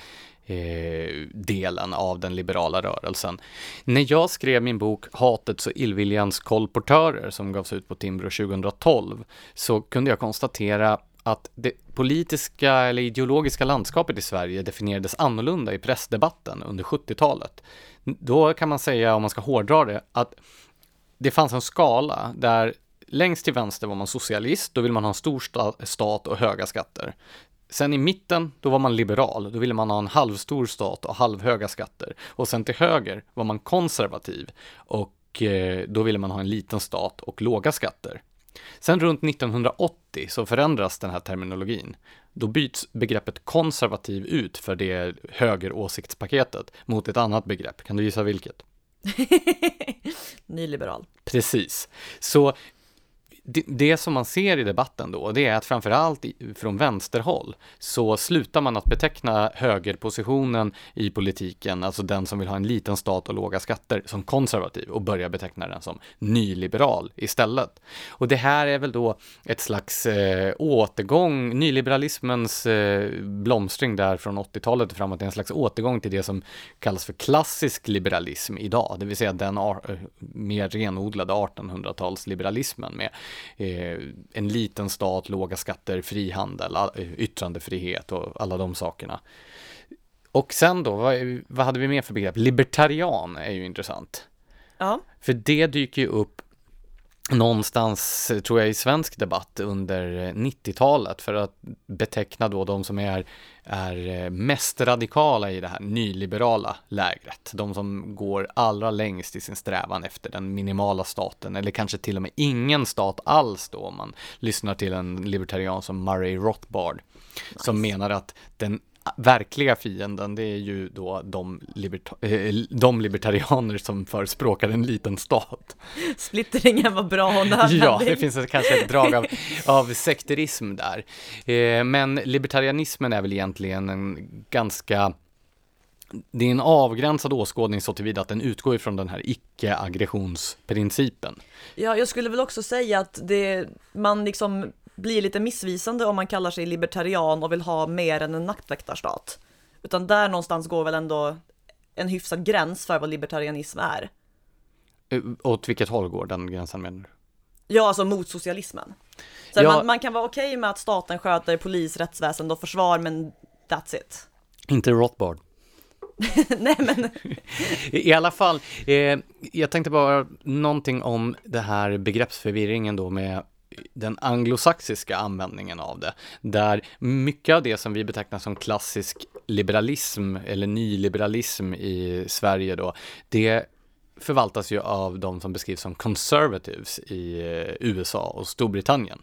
eh, delen av den liberala rörelsen. När jag skrev min bok Hatets och illviljans kolportörer som gavs ut på Timbro 2012 så kunde jag konstatera att det politiska eller ideologiska landskapet i Sverige definierades annorlunda i pressdebatten under 70-talet. Då kan man säga, om man ska hårdra det, att det fanns en skala där längst till vänster var man socialist, då vill man ha en stor stat och höga skatter. Sen i mitten, då var man liberal, då ville man ha en halvstor stat och halvhöga skatter. Och sen till höger var man konservativ och eh, då ville man ha en liten stat och låga skatter. Sen runt 1980 så förändras den här terminologin. Då byts begreppet konservativ ut för det högeråsiktspaketet mot ett annat begrepp. Kan du gissa vilket? Nyliberal. Precis. Så det, det, som man ser i debatten då, det är att framförallt från vänsterhåll så slutar man att beteckna högerpositionen i politiken, alltså den som vill ha en liten stat och låga skatter, som konservativ och börjar beteckna den som nyliberal istället. Och det här är väl då ett slags eh, återgång, nyliberalismens eh, blomstring där från 80-talet och framåt, är en slags återgång till det som kallas för klassisk liberalism idag, det vill säga den mer renodlade 1800-talsliberalismen med en liten stat, låga skatter, frihandel, yttrandefrihet och alla de sakerna. Och sen då, vad, vad hade vi mer för begrepp? Libertarian är ju intressant. Ja. För det dyker ju upp någonstans, tror jag, i svensk debatt under 90-talet för att beteckna då de som är, är mest radikala i det här nyliberala lägret. De som går allra längst i sin strävan efter den minimala staten eller kanske till och med ingen stat alls då om man lyssnar till en libertarian som Murray Rothbard nice. som menar att den verkliga fienden, det är ju då de, liberta äh, de libertarianer som förespråkar en liten stat. Splittringen var bra och nödvändig. Ja, det finns kanske ett drag av, av sekterism där. Eh, men libertarianismen är väl egentligen en ganska det är en avgränsad åskådning så tillvida att den utgår ifrån den här icke-aggressionsprincipen. Ja, jag skulle väl också säga att det, man liksom blir lite missvisande om man kallar sig libertarian och vill ha mer än en nattväktarstat. Utan där någonstans går väl ändå en hyfsad gräns för vad libertarianism är. Eh, Åt vilket håll går den gränsen menar du? Ja, alltså mot socialismen. Så Ja. man, man kan vara okej med att staten sköter polis, rättsväsende och försvar, men that's it. Inte Rothbard. Nej men, I alla fall, eh, jag tänkte bara någonting om det här begreppsförvirringen då med den anglosaxiska användningen av det, där mycket av det som vi betecknar som klassisk liberalism eller nyliberalism i Sverige då, det förvaltas ju av de som beskrivs som conservatives i eh, USA och Storbritannien.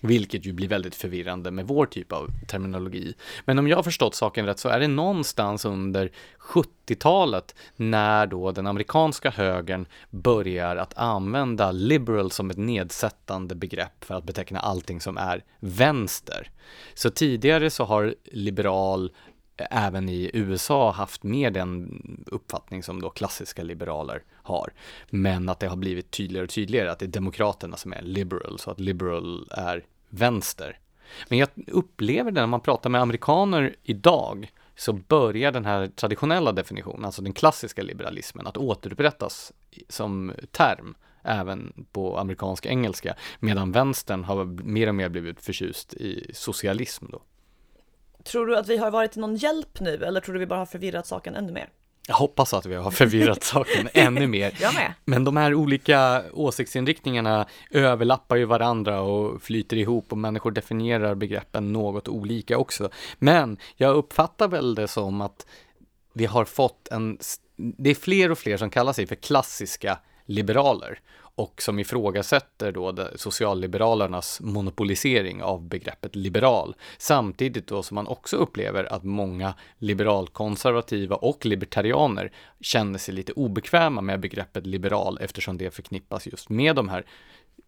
Vilket ju blir väldigt förvirrande med vår typ av terminologi. Men om jag har förstått saken rätt så är det någonstans under 70-talet när då den amerikanska högern börjar att använda liberal som ett nedsättande begrepp för att beteckna allting som är vänster. Så tidigare så har liberal även i USA haft mer den uppfattning som då klassiska liberaler har. Men att det har blivit tydligare och tydligare att det är demokraterna som är liberal, så att liberal är vänster. Men jag upplever det när man pratar med amerikaner idag, så börjar den här traditionella definitionen, alltså den klassiska liberalismen, att återupprättas som term även på amerikansk engelska, medan vänstern har mer och mer blivit förtjust i socialism då tror du att vi har varit till någon hjälp nu, eller tror du vi bara har förvirrat saken ännu mer? Jag hoppas att vi har förvirrat saken ännu mer. Jag med. Men de här olika åsiktsinriktningarna överlappar ju varandra och flyter ihop och människor definierar begreppen något olika också. Men jag uppfattar väl det som att vi har fått en, det är fler och fler som kallar sig för klassiska liberaler och som ifrågasätter då socialliberalernas monopolisering av begreppet liberal. Samtidigt då som man också upplever att många liberalkonservativa och libertarianer känner sig lite obekväma med begreppet liberal eftersom det förknippas just med de här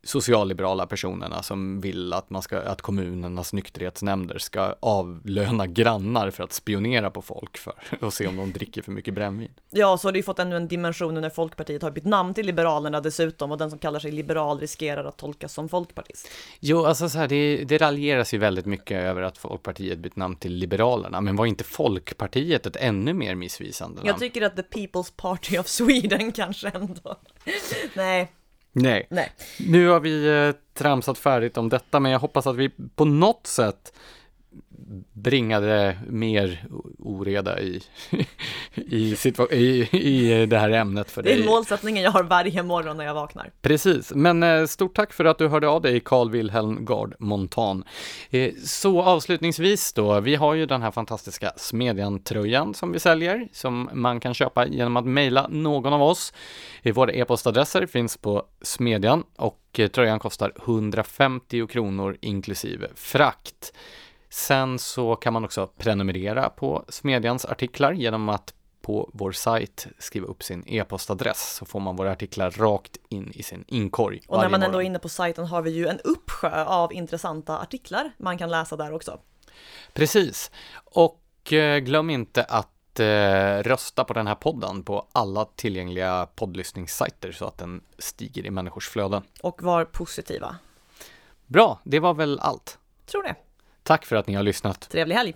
socialliberala personerna som vill att, man ska, att kommunernas nykterhetsnämnder ska avlöna grannar för att spionera på folk för och se om de dricker för mycket brännvin. Ja, så har det ju fått ännu en dimension när Folkpartiet har bytt namn till Liberalerna dessutom och den som kallar sig liberal riskerar att tolkas som folkpartist. Jo, alltså så här, det, det raljeras ju väldigt mycket över att Folkpartiet bytt namn till Liberalerna, men var inte Folkpartiet ett ännu mer missvisande namn? Jag tycker att the People's Party of Sweden kanske ändå. Nej, Nej, nej. nu har vi eh, tramsat färdigt om detta, men jag hoppas att vi på något sätt bringade mer oreda i, i, i, i det här ämnet för Det är dig. målsättningen jag har varje morgon när jag vaknar. Precis, men eh, stort tack för att du hörde av dig Carl Wilhelm Gard Montan. Eh, så avslutningsvis då, vi har ju den här fantastiska Smedjan-tröjan som vi säljer, som man kan köpa genom att mejla någon av oss. Eh, Våra e-postadresser finns på Smedjan och tröjan kostar 150 kronor inklusive frakt. Sen så kan man också prenumerera på Smedjans artiklar genom att på vår sajt skriva upp sin e-postadress så får man våra artiklar rakt in i sin inkorg. Och när man ändå är inne på sajten har vi ju en uppsjö av intressanta artiklar man kan läsa där också. Precis. Och eh, glöm inte att eh, rösta på den här podden på alla tillgängliga poddlyssningssajter så att den stiger i människors flöden. Och var positiva. Bra, det var väl allt. Tror det. Tack för att ni har lyssnat. Trevlig helg.